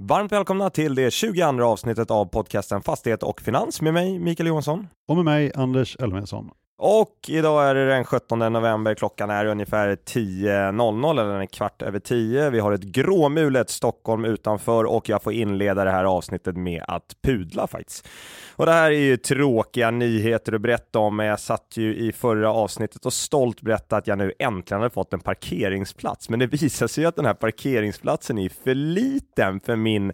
Varmt välkomna till det 22 avsnittet av podcasten Fastighet och Finans med mig Mikael Johansson. Och med mig Anders Elfvensson. Och idag är det den 17 november, klockan är ungefär 10.00 eller en kvart över 10. Vi har ett gråmulet Stockholm utanför och jag får inleda det här avsnittet med att pudla faktiskt. Och det här är ju tråkiga nyheter att berätta om, men jag satt ju i förra avsnittet och stolt berättade att jag nu äntligen hade fått en parkeringsplats. Men det visar sig ju att den här parkeringsplatsen är för liten för min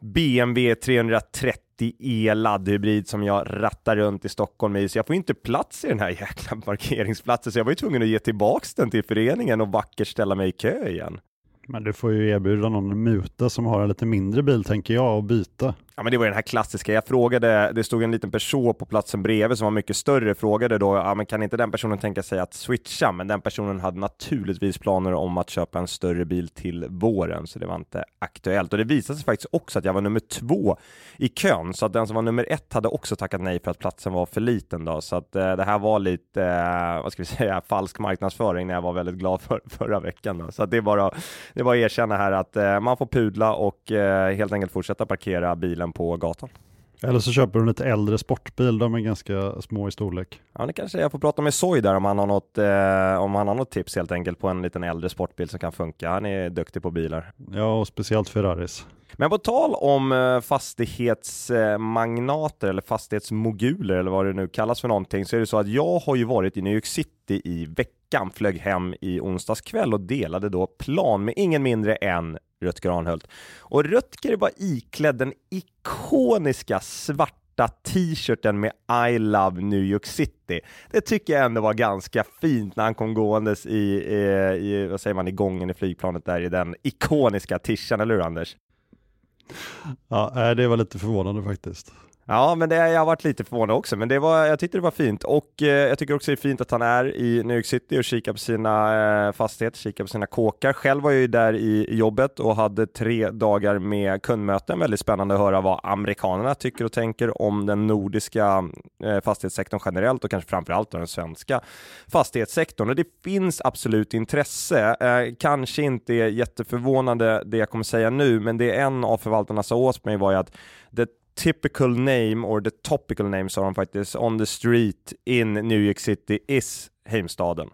BMW 330 e laddhybrid som jag rattar runt i Stockholm i, så jag får inte plats i den här jäkla parkeringsplatsen, så jag var ju tvungen att ge tillbaks den till föreningen och vackert ställa mig i kö igen. Men du får ju erbjuda någon en muta som har en lite mindre bil tänker jag och byta. Ja, men det var den här klassiska. Jag frågade, det stod en liten person på platsen bredvid som var mycket större, frågade då, ja, men kan inte den personen tänka sig att switcha? Men den personen hade naturligtvis planer om att köpa en större bil till våren, så det var inte aktuellt. Och det visade sig faktiskt också att jag var nummer två i kön, så att den som var nummer ett hade också tackat nej för att platsen var för liten då. Så att eh, det här var lite, eh, vad ska vi säga, falsk marknadsföring när jag var väldigt glad för förra veckan. Då. Så att det är bara, det är bara att erkänna här att eh, man får pudla och eh, helt enkelt fortsätta parkera bilen bilen på gatan. Eller så köper du lite äldre sportbil, de är ganska små i storlek. Ja, det kanske jag får prata med Soy där om han har något, eh, om han har något tips helt enkelt på en liten äldre sportbil som kan funka. Han är duktig på bilar. Ja, och speciellt Ferraris. Men på tal om eh, fastighetsmagnater eller fastighetsmoguler eller vad det nu kallas för någonting så är det så att jag har ju varit i New York City i veckan, flög hem i onsdags kväll och delade då plan med ingen mindre än Rutger Arnhult. Och Rutger var iklädd den ikoniska svarta t-shirten med I love New York City. Det tycker jag ändå var ganska fint när han kom gåendes i, i, i vad säger man, i gången i flygplanet där i den ikoniska tishan, eller hur Anders? Ja, eh, det var lite förvånande faktiskt. Ja, men det, jag har varit lite förvånad också, men det var, jag tyckte det var fint och eh, jag tycker också det är fint att han är i New York City och kikar på sina eh, fastigheter, kikar på sina kåkar. Själv var jag ju där i jobbet och hade tre dagar med kundmöten. Väldigt spännande att höra vad amerikanerna tycker och tänker om den nordiska eh, fastighetssektorn generellt och kanske framförallt den svenska fastighetssektorn. Och det finns absolut intresse. Eh, kanske inte är jätteförvånande det jag kommer säga nu, men det är en av förvaltarna sa åt mig var ju att det typical name, or the topical name sa de faktiskt, on the street in New York City is Heimstaden.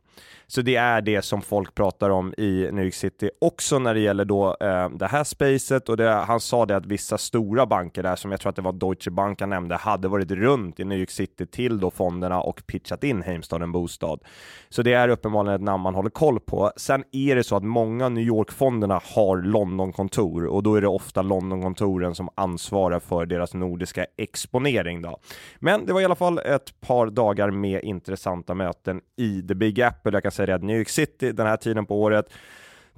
Så det är det som folk pratar om i New York City också när det gäller då eh, det här spacet och det, han sa det att vissa stora banker där som jag tror att det var Deutsche Bank han nämnde hade varit runt i New York City till då fonderna och pitchat in Heimstad en bostad. Så det är uppenbarligen ett namn man håller koll på. Sen är det så att många New York-fonderna har London-kontor och då är det ofta London-kontoren som ansvarar för deras nordiska exponering då. Men det var i alla fall ett par dagar med intressanta möten i The Big Apple. Jag kan sig Red New York City den här tiden på året,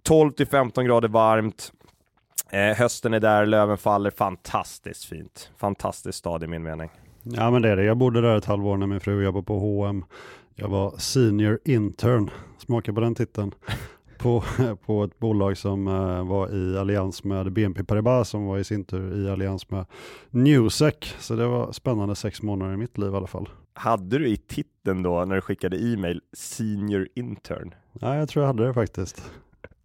12 till 15 grader varmt, eh, hösten är där, löven faller, fantastiskt fint. Fantastisk stad i min mening. Ja men det är det, jag bodde där ett halvår när min fru jobbade på H&M. Jag var senior intern, smaka på den titeln. på, på ett bolag som eh, var i allians med BNP Paribas som var i sin tur i allians med Newsec. Så det var spännande sex månader i mitt liv i alla fall. Hade du i titeln då när du skickade e-mail senior intern? Ja, jag tror jag hade det faktiskt.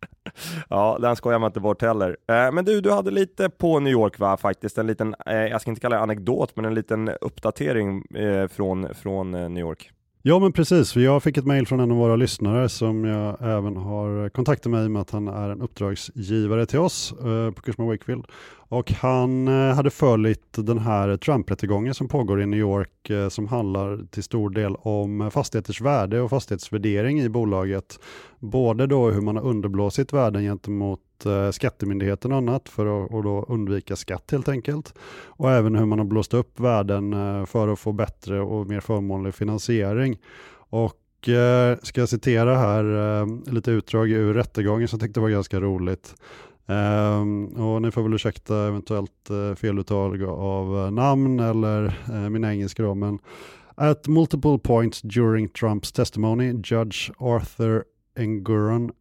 ja, den skojar man inte bort heller. Eh, men du, du hade lite på New York va, faktiskt, en liten, eh, jag ska inte kalla det anekdot, men en liten uppdatering eh, från, från eh, New York. Ja men precis, jag fick ett mejl från en av våra lyssnare som jag även har kontaktat mig med att han är en uppdragsgivare till oss eh, på Kursman Wakefield. Och han eh, hade följt den här Trump-rättegången som pågår i New York eh, som handlar till stor del om fastigheters värde och fastighetsvärdering i bolaget. Både då hur man har underblåsit värden gentemot eh, skattemyndigheten och annat för att och då undvika skatt helt enkelt. Och även hur man har blåst upp värden för att få bättre och mer förmånlig finansiering. Och ska jag citera här lite utdrag ur rättegången som jag tyckte var ganska roligt. Um, och ni får väl ursäkta eventuellt uh, feluttal av uh, namn eller uh, min engelska då, men At multiple points during Trumps testimony, Judge Arthur Enguran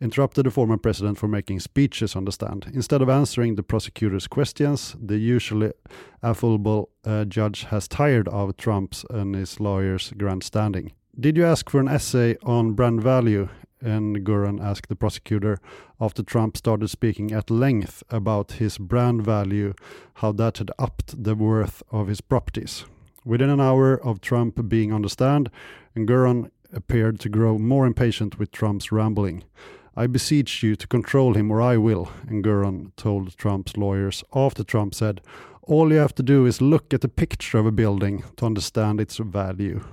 interrupted the former president for making speeches on the stand. Instead of answering the prosecutor's questions, the usually affable uh, judge has tired of Trump's and his lawyers' grandstanding. Did you ask for an essay on brand value? And Guran asked the prosecutor after Trump started speaking at length about his brand value, how that had upped the worth of his properties. Within an hour of Trump being on the stand, Nguyen appeared to grow more impatient with Trump's rambling. I beseech you to control him or I will, Nguyen told Trump's lawyers after Trump said, All you have to do is look at a picture of a building to understand its value.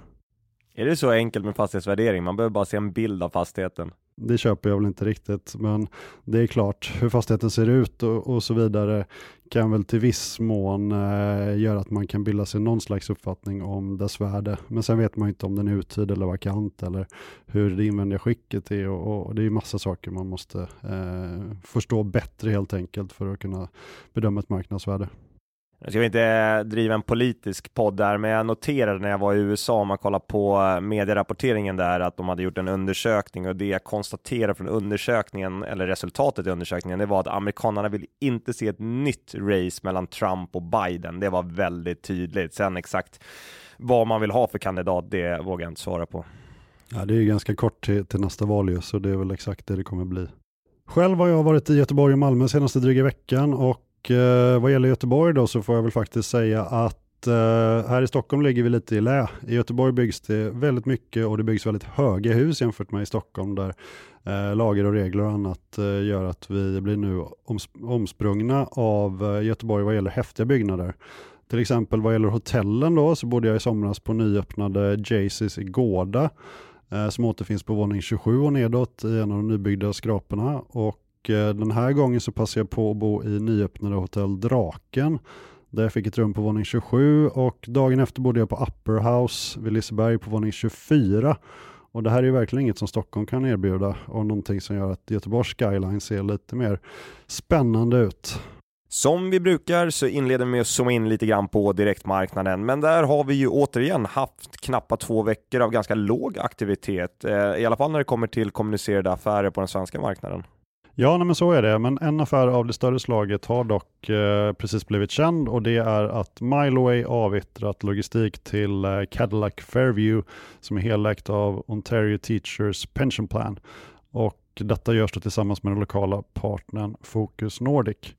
Är det så enkelt med fastighetsvärdering? Man behöver bara se en bild av fastigheten. Det köper jag väl inte riktigt, men det är klart hur fastigheten ser ut och, och så vidare kan väl till viss mån eh, göra att man kan bilda sig någon slags uppfattning om dess värde. Men sen vet man inte om den är uthyrd eller vakant eller hur det invändiga skicket är och, och det är massa saker man måste eh, förstå bättre helt enkelt för att kunna bedöma ett marknadsvärde. Nu ska vi inte driva en politisk podd där, men jag noterade när jag var i USA, om man kollar på eh, medierapporteringen där, att de hade gjort en undersökning och det jag konstaterade från undersökningen, eller resultatet i undersökningen, det var att amerikanerna vill inte se ett nytt race mellan Trump och Biden. Det var väldigt tydligt. Sen exakt vad man vill ha för kandidat, det vågar jag inte svara på. Ja, det är ju ganska kort till, till nästa val ju, så det är väl exakt det det kommer bli. Själv har jag varit i Göteborg och Malmö senaste dryga veckan och och eh, vad gäller Göteborg då så får jag väl faktiskt säga att eh, här i Stockholm ligger vi lite i lä. I Göteborg byggs det väldigt mycket och det byggs väldigt höga hus jämfört med i Stockholm där eh, lagar och regler och annat eh, gör att vi blir nu oms omsprungna av eh, Göteborg vad gäller häftiga byggnader. Till exempel vad gäller hotellen då så bodde jag i somras på nyöppnade Jaceys i Gårda eh, som återfinns på våning 27 och nedåt i en av de nybyggda skraporna och Eh, den här gången så passade jag på att bo i nyöppnade hotell Draken där jag fick ett rum på våning 27 och dagen efter bodde jag på Upper House vid Liseberg på våning 24. Och det här är ju verkligen inget som Stockholm kan erbjuda och någonting som gör att Göteborgs skyline ser lite mer spännande ut. Som vi brukar så inleder vi med att zooma in lite grann på direktmarknaden, men där har vi ju återigen haft knappt två veckor av ganska låg aktivitet, eh, i alla fall när det kommer till kommunicerade affärer på den svenska marknaden. Ja, nej, men så är det. Men en affär av det större slaget har dock eh, precis blivit känd och det är att Mileway avyttrat logistik till eh, Cadillac Fairview som är helägt av Ontario Teachers Pension Plan. Och detta görs då tillsammans med den lokala partnern Focus Nordic.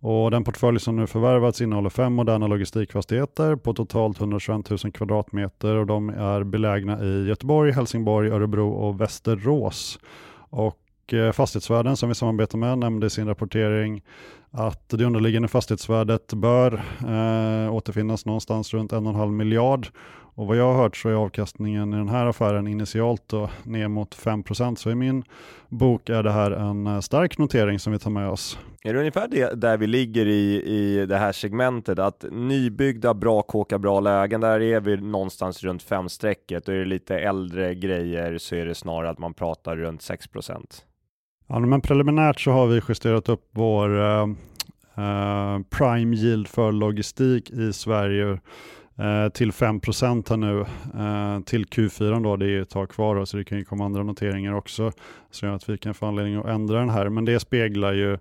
Och den portfölj som nu förvärvats innehåller fem moderna logistikfastigheter på totalt 121 000 kvadratmeter och de är belägna i Göteborg, Helsingborg, Örebro och Västerås. Och Eh, fastighetsvärden som vi samarbetar med nämnde i sin rapportering att det underliggande fastighetsvärdet bör eh, återfinnas någonstans runt 1,5 miljard. Och vad jag har hört så är avkastningen i den här affären initialt då ner mot 5% Så i min bok är det här en eh, stark notering som vi tar med oss. Är det ungefär det, där vi ligger i, i det här segmentet, att nybyggda bra kåkar, bra lägen, där är vi någonstans runt 5-strecket och är det lite äldre grejer så är det snarare att man pratar runt 6 Ja, men preliminärt så har vi justerat upp vår eh, eh prime yield för logistik i Sverige eh, till 5 här nu eh, till Q4 då, det är ett tag kvar då, så det kan ju komma andra noteringar också som gör att vi kan få anledning att ändra den här. Men det speglar ju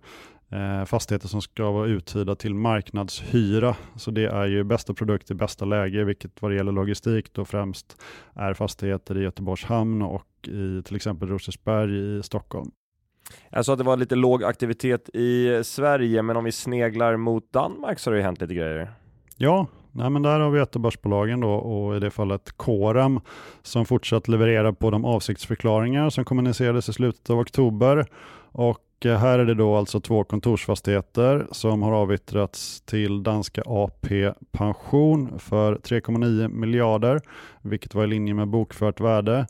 eh, fastigheter som ska vara uthyrda till marknadshyra. Så det är ju bästa produkt i bästa läge, vilket vad det gäller logistik då främst är fastigheter i Göteborgs hamn och i till exempel Rosersberg i Stockholm. Jag sa att det var lite låg aktivitet i Sverige, men om vi sneglar mot Danmark så har det ju hänt lite grejer. Ja, nej men där har vi ett av börsbolagen då och i det fallet Coram som fortsatt levererar på de avsiktsförklaringar som kommunicerades i slutet av oktober. Och eh, här är det då alltså två kontorsfastigheter som har avyttrats till danska AP Pension för 3,9 miljarder, vilket var i linje med bokfört värde.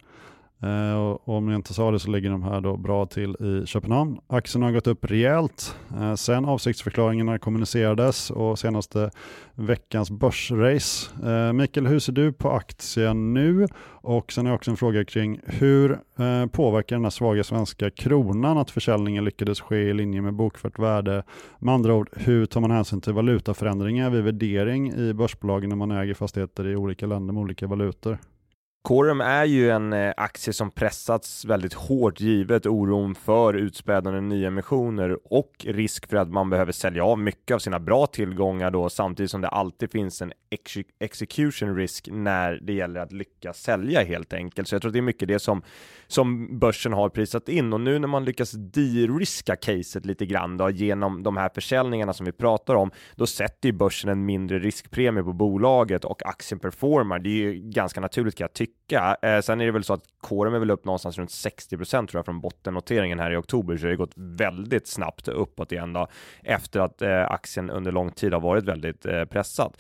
Eh, och om jag inte sa det så ligger de här då bra till i Köpenhamn. Aktien har gått upp rejält eh, sen avsiktsförklaringarna kommunicerades och senaste veckans börsrace. Eh, Mikael, hur ser du på aktien nu? Och sen har jag också en fråga kring hur eh, påverkar den här svaga svenska kronan att försäljningen lyckades ske i linje med bokfört värde? Med andra ord, hur tar man hänsyn till valutaförändringar vid värdering i börsbolagen när man äger fastigheter i olika länder med olika valutor? Corum är ju en eh, aktie som pressats väldigt hårt givet oron för utspädande nyemissioner och risk för att man behöver sälja av mycket av sina bra tillgångar då samtidigt som det alltid finns en ex execution risk när det gäller att lyckas sälja helt enkelt. Så jag tror det är mycket det som, som börsen har prisat in och nu när man lyckas de-riska caset lite grann då genom de här försäljningarna som vi pratar om, då sätter ju börsen en mindre riskpremie på bolaget och aktien performar. Det är ju ganska naturligt kan jag tycka tycka. Eh, sen är det väl så att kåren är väl upp någonstans runt 60 procent tror jag från bottennoteringen här i oktober, så det har gått väldigt snabbt uppåt igen då efter att eh, aktien under lång tid har varit väldigt eh, pressad.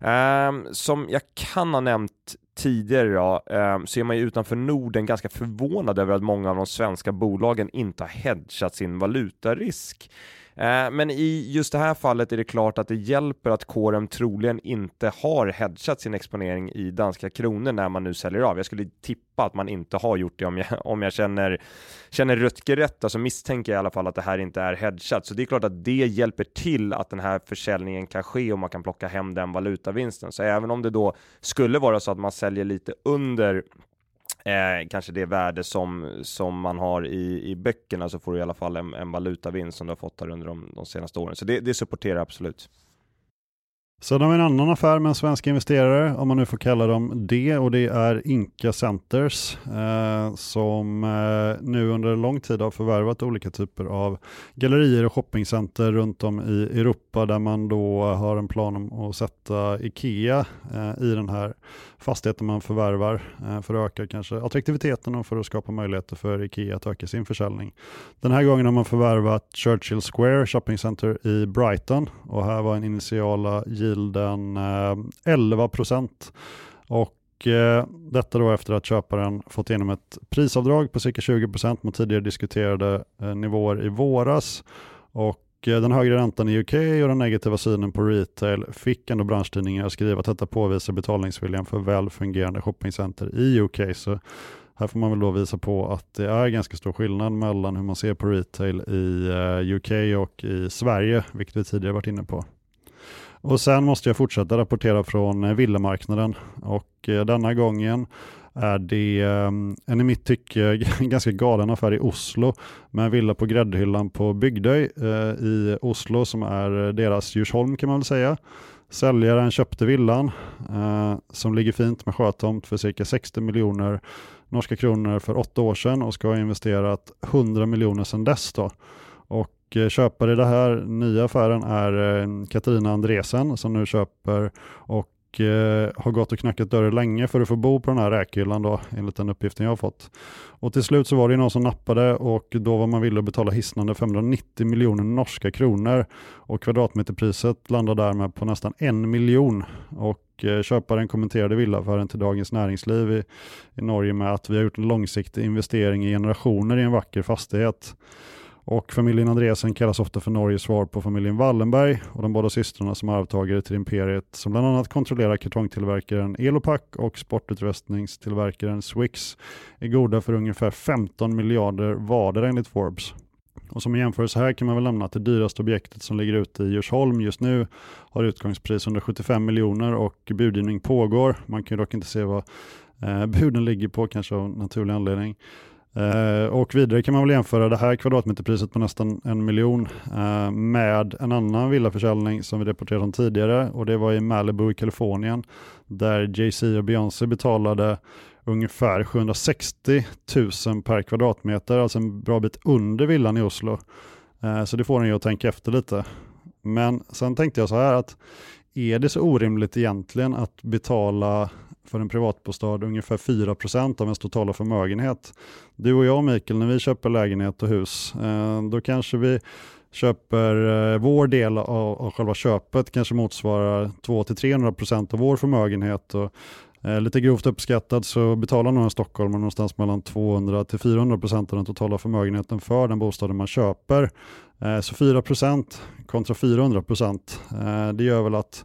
Eh, som jag kan ha nämnt tidigare då, eh, så är man ju utanför Norden ganska förvånad över att många av de svenska bolagen inte har hedgat sin valutarisk. Eh, men i just det här fallet är det klart att det hjälper att KRM troligen inte har hedgat sin exponering i danska kronor när man nu säljer av. Jag skulle tippa att man inte har gjort det om jag, om jag känner, känner Rutger rätt, så misstänker jag i alla fall att det här inte är hedgat. Så det är klart att det hjälper till att den här försäljningen kan ske och man kan plocka hem den valutavinsten. Så även om det då skulle vara så att man säljer lite under eh, kanske det värde som, som man har i, i böckerna så får du i alla fall en, en valutavinst som du har fått här under de, de senaste åren. Så det, det supporterar absolut. Sen har vi en annan affär med en svensk investerare, om man nu får kalla dem det, och det är Inka Centers eh, som eh, nu under lång tid har förvärvat olika typer av gallerier och shoppingcenter runt om i Europa där man då har en plan om att sätta Ikea eh, i den här fastigheten man förvärvar eh, för att öka kanske attraktiviteten och för att skapa möjligheter för Ikea att öka sin försäljning. Den här gången har man förvärvat Churchill Square Shopping Center i Brighton och här var den initiala yielden 11 eh, procent. Och eh, detta då efter att köparen fått igenom ett prisavdrag på cirka 20 procent mot tidigare diskuterade eh, nivåer i våras. Och Eh, den högre räntan i UK och den negativa synen på retail fick ändå branschtidningar att skriva att detta påvisar betalningsviljan för väl fungerande shoppingcenter i UK. Så här får man väl då visa på att det är ganska stor skillnad mellan hur man ser på retail i eh, UK och i Sverige, vilket vi tidigare varit inne på. Och sen måste jag fortsätta rapportera från eh, villamarknaden och denna gången är det ehm, en i mitt tycke ganska galen affär i Oslo med en villa på gräddhyllan på Bygdöj eh, i Oslo som är deras Djursholm kan man väl säga. Säljaren köpte villan eh, som ligger fint med sjötomt för cirka 60 miljoner norska kronor för åtta år sedan och ska ha investerat 100 miljoner sedan dess. Då. Och eh, köpare i den här nya affären är eh, Katarina Andresen som nu köper och eh, har gått och knackat dörr länge för att få bo på den här räkhyllan då, enligt den uppgiften jag har fått. Och till slut så var det någon som nappade och då var man villig att betala hisnande 590 miljoner norska kronor och kvadratmeterpriset landade därmed på nästan en miljon. Och Eh, köparen kommenterade villaffären till Dagens Näringsliv i, i Norge med att vi har gjort en långsiktig investering i generationer i en vacker fastighet. Och familjen Andreasen kallas ofta för Norges svar på familjen Wallenberg och de båda systrarna som arvtagare till imperiet som bland annat kontrollerar kartongtillverkaren Elopak och sportutrustningstillverkaren Swix är goda för ungefär 15 miljarder vardera enligt Forbes. Och som en jämförelse här kan man väl nämna att det dyraste objektet som ligger ute i Djursholm just nu har utgångspris 175 miljoner och budgivning pågår. Man kan dock inte se vad eh, buden ligger på, kanske av naturlig anledning. Eh, och vidare kan man väl jämföra det här kvadratmeterpriset på nästan en miljon eh, med en annan villaförsäljning som vi rapporterade om tidigare och det var i Malibu i Kalifornien där Jay-Z och Beyoncé betalade ungefär 760 000 per kvadratmeter, alltså en bra bit under villan i Oslo. Eh, så det får en ju att tänka efter lite. Men sen tänkte jag så här att är det så orimligt egentligen att betala för en privatbostad ungefär 4% av ens totala förmögenhet? Du och jag Mikael, när vi köper lägenhet och hus, eh, då kanske vi köper eh, vår del av, av själva köpet kanske motsvarar 200-300% av vår förmögenhet och Eh, lite grovt uppskattat så betalar nog en stockholmare någonstans mellan 200-400% av den totala förmögenheten för den bostaden man köper. Eh, så 4% kontra 400%, eh, det gör väl att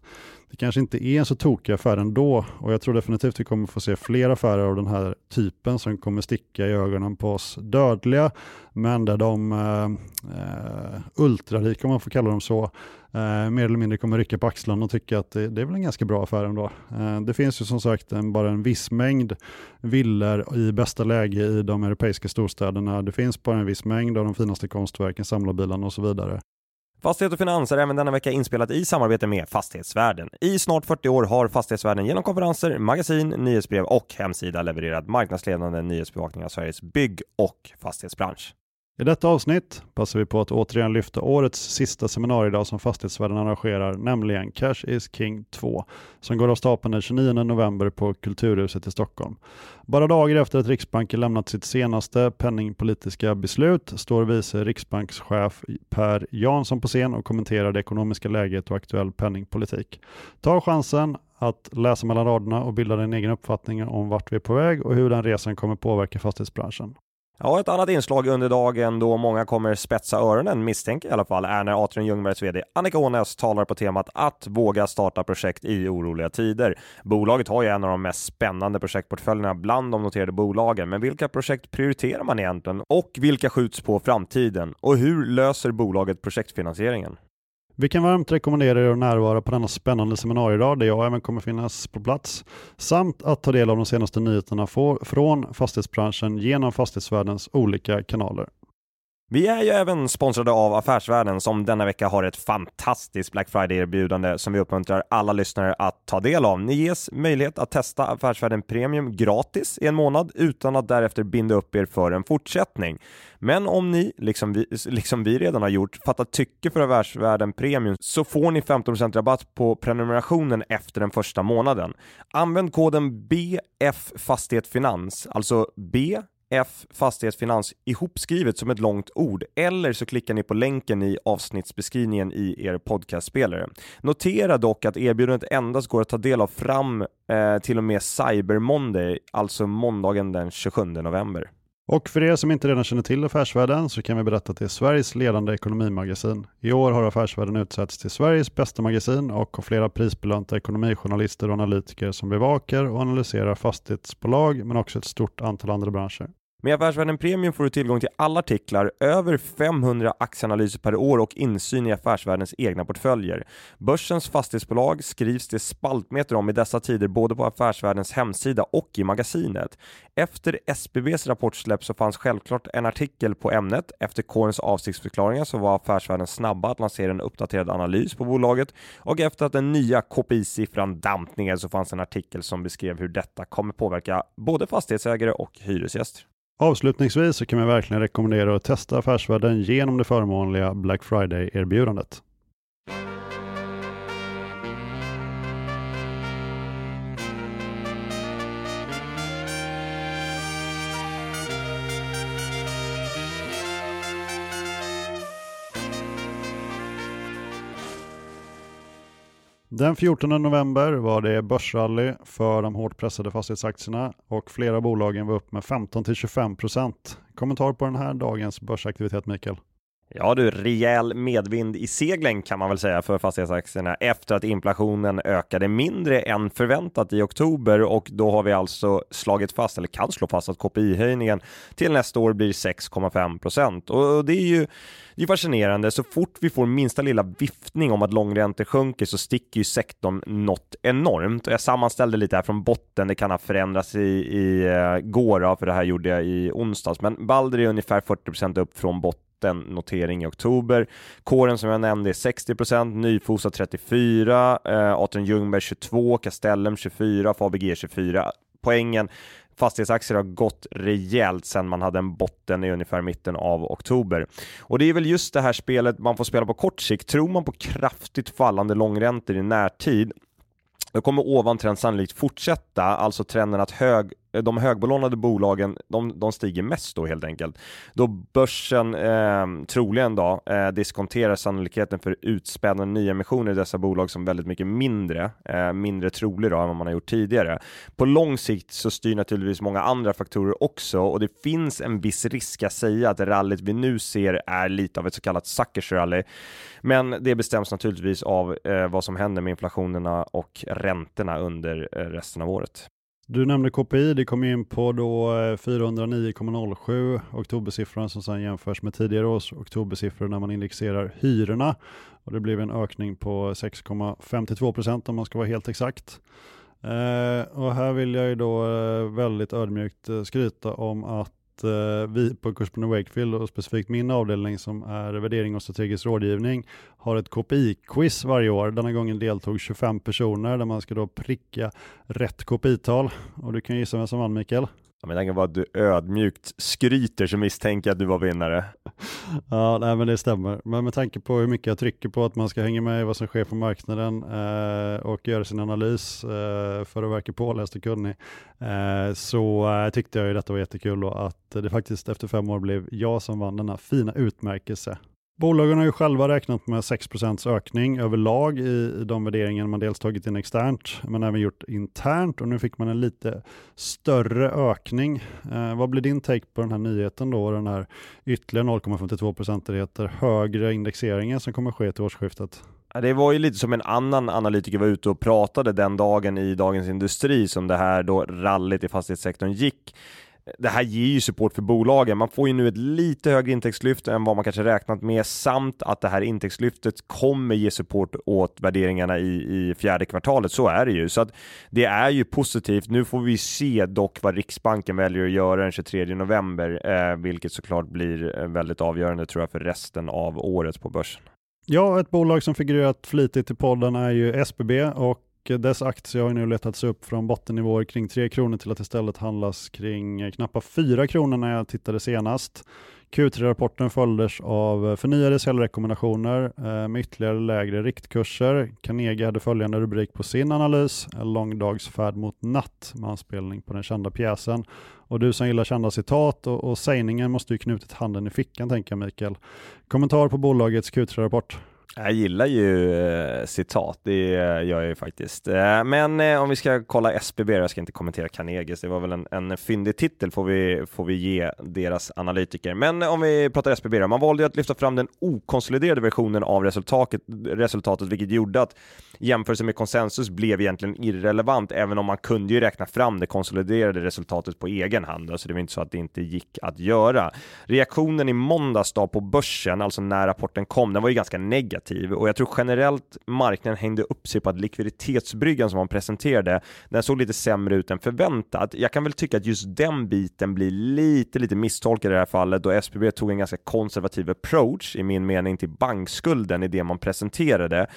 det kanske inte är en så tokig affär ändå och jag tror definitivt vi kommer få se fler affärer av den här typen som kommer sticka i ögonen på oss dödliga men där de eh, eh, ultrarika, om man får kalla dem så, eh, mer eller mindre kommer rycka på axlarna och tycka att det, det är väl en ganska bra affär ändå. Eh, det finns ju som sagt en, bara en viss mängd villor i bästa läge i de europeiska storstäderna. Det finns bara en viss mängd av de finaste konstverken, samlarbilarna och så vidare. Fastighet och Finans är även denna vecka inspelat i samarbete med Fastighetsvärlden. I snart 40 år har Fastighetsvärlden genom konferenser, magasin, nyhetsbrev och hemsida levererat marknadsledande nyhetsbevakning av Sveriges bygg och fastighetsbransch. I detta avsnitt passar vi på att återigen lyfta årets sista seminariedag som Fastighetsvärlden arrangerar, nämligen Cash is King 2, som går av stapeln den 29 november på Kulturhuset i Stockholm. Bara dagar efter att Riksbanken lämnat sitt senaste penningpolitiska beslut står vice riksbankschef Per Jansson på scen och kommenterar det ekonomiska läget och aktuell penningpolitik. Ta chansen att läsa mellan raderna och bilda din egen uppfattning om vart vi är på väg och hur den resan kommer påverka fastighetsbranschen. Ja, ett annat inslag under dagen då många kommer spetsa öronen, misstänker i alla fall, är när Atrium Ljungbergs VD Annika Ånäs talar på temat att våga starta projekt i oroliga tider. Bolaget har ju en av de mest spännande projektportföljerna bland de noterade bolagen, men vilka projekt prioriterar man egentligen? Och vilka skjuts på framtiden? Och hur löser bolaget projektfinansieringen? Vi kan varmt rekommendera er att närvara på denna spännande seminariedag där jag även kommer finnas på plats samt att ta del av de senaste nyheterna från fastighetsbranschen genom fastighetsvärldens olika kanaler. Vi är ju även sponsrade av Affärsvärlden som denna vecka har ett fantastiskt Black Friday-erbjudande som vi uppmuntrar alla lyssnare att ta del av. Ni ges möjlighet att testa Affärsvärlden Premium gratis i en månad utan att därefter binda upp er för en fortsättning. Men om ni, liksom vi, liksom vi redan har gjort, fattar tycke för Affärsvärlden Premium så får ni 15% rabatt på prenumerationen efter den första månaden. Använd koden BF alltså B F Fastighetsfinans ihopskrivet som ett långt ord eller så klickar ni på länken i avsnittsbeskrivningen i er podcastspelare. Notera dock att erbjudandet endast går att ta del av fram eh, till och med Cyber Monday, alltså måndagen den 27 november. Och för er som inte redan känner till Affärsvärlden så kan vi berätta att det är Sveriges ledande ekonomimagasin. I år har Affärsvärlden utsetts till Sveriges bästa magasin och har flera prisbelönta ekonomijournalister och analytiker som bevakar och analyserar fastighetsbolag men också ett stort antal andra branscher. Med Affärsvärlden Premium får du tillgång till alla artiklar, över 500 aktieanalyser per år och insyn i Affärsvärldens egna portföljer. Börsens fastighetsbolag skrivs det spaltmeter om i dessa tider både på Affärsvärldens hemsida och i magasinet. Efter SBBs rapportsläpp så fanns självklart en artikel på ämnet. Efter kårens avsiktsförklaringar så var Affärsvärlden snabba att lansera en uppdaterad analys på bolaget och efter att den nya KPI-siffran damp ner så fanns en artikel som beskrev hur detta kommer påverka både fastighetsägare och hyresgäster. Avslutningsvis så kan vi verkligen rekommendera att testa Affärsvärlden genom det förmånliga Black Friday-erbjudandet. Den 14 november var det börsrally för de hårt pressade fastighetsaktierna och flera bolagen var upp med 15-25%. Kommentar på den här dagens börsaktivitet Mikael? Ja du, rejäl medvind i seglen kan man väl säga för fastighetsaktierna efter att inflationen ökade mindre än förväntat i oktober och då har vi alltså slagit fast, eller kan slå fast att KPI-höjningen till nästa år blir 6,5 procent och det är ju det är fascinerande. Så fort vi får minsta lilla viftning om att långräntor sjunker så sticker ju sektorn något enormt. Och jag sammanställde lite här från botten. Det kan ha förändrats i, i eh, går, för det här gjorde jag i onsdags. Men Balder är ungefär 40% upp från botten en notering i oktober. Kåren som jag nämnde är 60% Nyfosa 34, eh, Atrium Ljungberg 22, Castellum 24, Fabg 24. Poängen fastighetsaktier har gått rejält sedan man hade en botten i ungefär mitten av oktober. Och det är väl just det här spelet man får spela på kort sikt. Tror man på kraftigt fallande långräntor i närtid då kommer ovan trend sannolikt fortsätta, alltså trenden att hög Eh, de högbelånade bolagen, de, de stiger mest då helt enkelt. Då börsen eh, troligen då eh, diskonterar sannolikheten för utspädande nyemissioner i dessa bolag som väldigt mycket mindre, eh, mindre trolig då än vad man har gjort tidigare. På lång sikt så styr naturligtvis många andra faktorer också och det finns en viss risk att säga att rallyt vi nu ser är lite av ett så kallat suckers rally. Men det bestäms naturligtvis av eh, vad som händer med inflationerna och räntorna under eh, resten av året. Du nämnde KPI, det kom in på då 409,07 eh, oktobersiffran som sedan jämförs med tidigare års oktobersiffror när man indexerar hyrorna. Och det blev en ökning på 6,52 procent om man ska vara helt exakt. Eh, och här vill jag ju då eh, väldigt ödmjukt eh, skryta om att eh, vi på Kursman Wakefield och specifikt min avdelning som är värdering och strategisk rådgivning har ett KPI-quiz varje år. Denna gången deltog 25 personer där man ska då pricka rätt KPI-tal. Och du kan gissa vem som vann Mikael? Ja, med tanke på att du ödmjukt skryter så misstänker jag att du var vinnare. ja, nej, men det stämmer. Men med tanke på hur mycket jag trycker på att man ska hänga med i vad som sker på marknaden eh, och göra sin analys eh, för att verka påläst och kunnig, eh, så eh, tyckte jag ju detta var jättekul och att det faktiskt efter fem år blev jag som vann denna fina utmärkelse. Bolagen har ju själva räknat med 6% ökning överlag i, de värderingar man dels tagit in externt men även gjort internt och nu fick man en lite större ökning. Eh, vad blir din take på den här nyheten då, den här ytterligare 0,52 procentenheter högre indexeringen som kommer ske till årsskiftet? Det var ju lite som en annan analytiker var ute och pratade den dagen i Dagens Industri som det här då rallyt i fastighetssektorn gick det här ger ju support för bolagen. Man får ju nu ett lite högre intäktslyft än vad man kanske räknat med samt att det här intäktslyftet kommer ge support åt värderingarna i, i fjärde kvartalet. Så är det ju. Så att det är ju positivt. Nu får vi se dock vad Riksbanken väljer att göra den 23 november, eh, vilket såklart blir eh, väldigt avgörande tror jag för resten av året på börsen. Ja, ett bolag som figurerat flitigt i podden är ju SBB och Eh, dess aktie har nu letats upp från bottennivåer kring 3 kronor till att istället handlas kring eh, knappt 4 kronor när jag tittade senast. Q3-rapporten följdes av eh, förnyade säljrekommendationer med ytterligare lägre riktkurser. Carnegie hade följande rubrik på sin analys, en lång dags färd mot natt med anspelning på den kända pjäsen. Och du som gillar kända citat och, och sägningen måste ju knutit handen i fickan tänker jag Mikael. Kommentar på bolagets Q3-rapport? Jag gillar ju eh, citat, det gör jag ju faktiskt. Eh, men eh, om vi ska kolla SBB, jag ska inte kommentera Carnegie, det var väl en, en fyndig titel får vi, får vi ge deras analytiker. Men om vi pratar SBB då, man valde ju att lyfta fram den okonsoliderade versionen av resultatet, resultatet vilket gjorde att jämförelsen med konsensus blev egentligen irrelevant, även om man kunde ju räkna fram det konsoliderade resultatet på egen hand, så det var inte så att det inte gick att göra. Reaktionen i måndags då på börsen, alltså när rapporten kom, den var ju ganska negativ negativ och jag tror generellt marknaden hängde upp sig på att likviditetsbryggan som man presenterade, den såg lite sämre ut än förväntat. Jag kan väl tycka att just den biten blir lite, lite misstolkad i det här fallet då SBB tog en ganska konservativ approach i min mening till bankskulden i det man presenterade.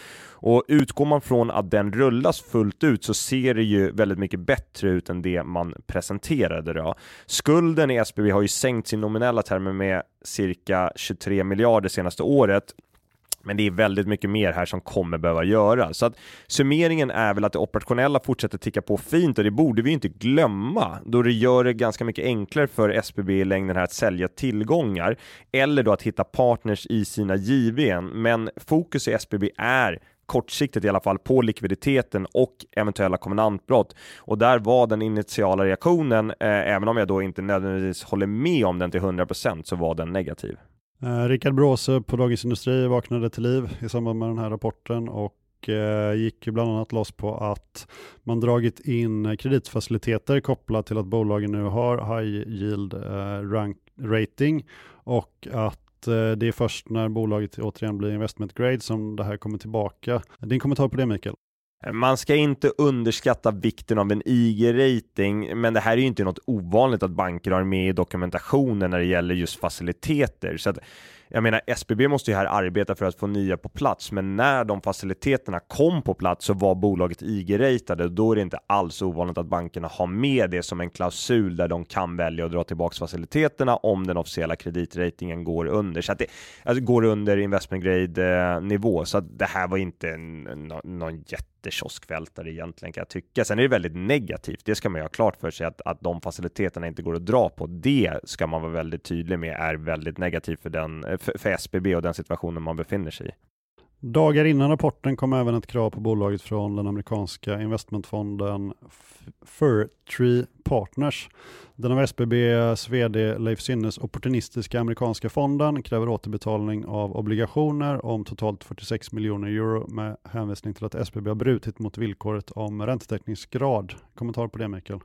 Och utgår man från att den rullas fullt ut så ser det ju väldigt mycket bättre ut än det man presenterade då. Skulden i SBB har ju sänkt sin nominella termer med cirka 23 miljarder senaste året men det är väldigt mycket mer här som kommer behöva göras. Så att summeringen är väl att det operationella fortsätter ticka på fint och det borde vi inte glömma då det gör det ganska mycket enklare för SBB i längden här att sälja tillgångar eller då att hitta partners i sina JVn. Men fokus i SBB är kortsiktigt i alla fall på likviditeten och eventuella kovenantbrott. Och där var den initiala reaktionen, eh, även om jag då inte nödvändigtvis håller med om den till 100% så var den negativ. Eh, Rickard Bråse på Dagens Industri vaknade till liv i samband med den här rapporten och eh, gick ju bland annat loss på att man dragit in kreditfaciliteter kopplat till att bolagen nu har high yield eh, rank rating och att det är först när bolaget återigen blir investment grade som det här kommer tillbaka. Din kommentar på det Mikael? Man ska inte underskatta vikten av en IG-rating, men det här är ju inte något ovanligt att banker har med i dokumentationen när det gäller just faciliteter. Så att, jag menar, SBB måste ju här arbeta för att få nya på plats, men när de faciliteterna kom på plats så var bolaget IG-ratade. Då är det inte alls ovanligt att bankerna har med det som en klausul där de kan välja att dra tillbaka faciliteterna om den officiella kreditratingen går under, så att det alltså, går under investment grade eh, nivå. Så att det här var inte någon jätte jättekioskvältare egentligen kan jag tycka. Sen är det väldigt negativt. Det ska man ju ha klart för sig att, att de faciliteterna inte går att dra på. Det ska man vara väldigt tydlig med är väldigt negativt för, den, eh, för, för SBB och den situationen man befinner sig i. Dagar innan rapporten kom även ett krav på bolaget från den amerikanska investmentfonden Furtree Partners. Den av SBBs VD Leif Sinnes opportunistiska amerikanska fonden kräver återbetalning av obligationer om totalt 46 miljoner euro med hänvisning till att SBB har brutit mot villkoret om räntetäckningsgrad. Kommentar på det Mikael?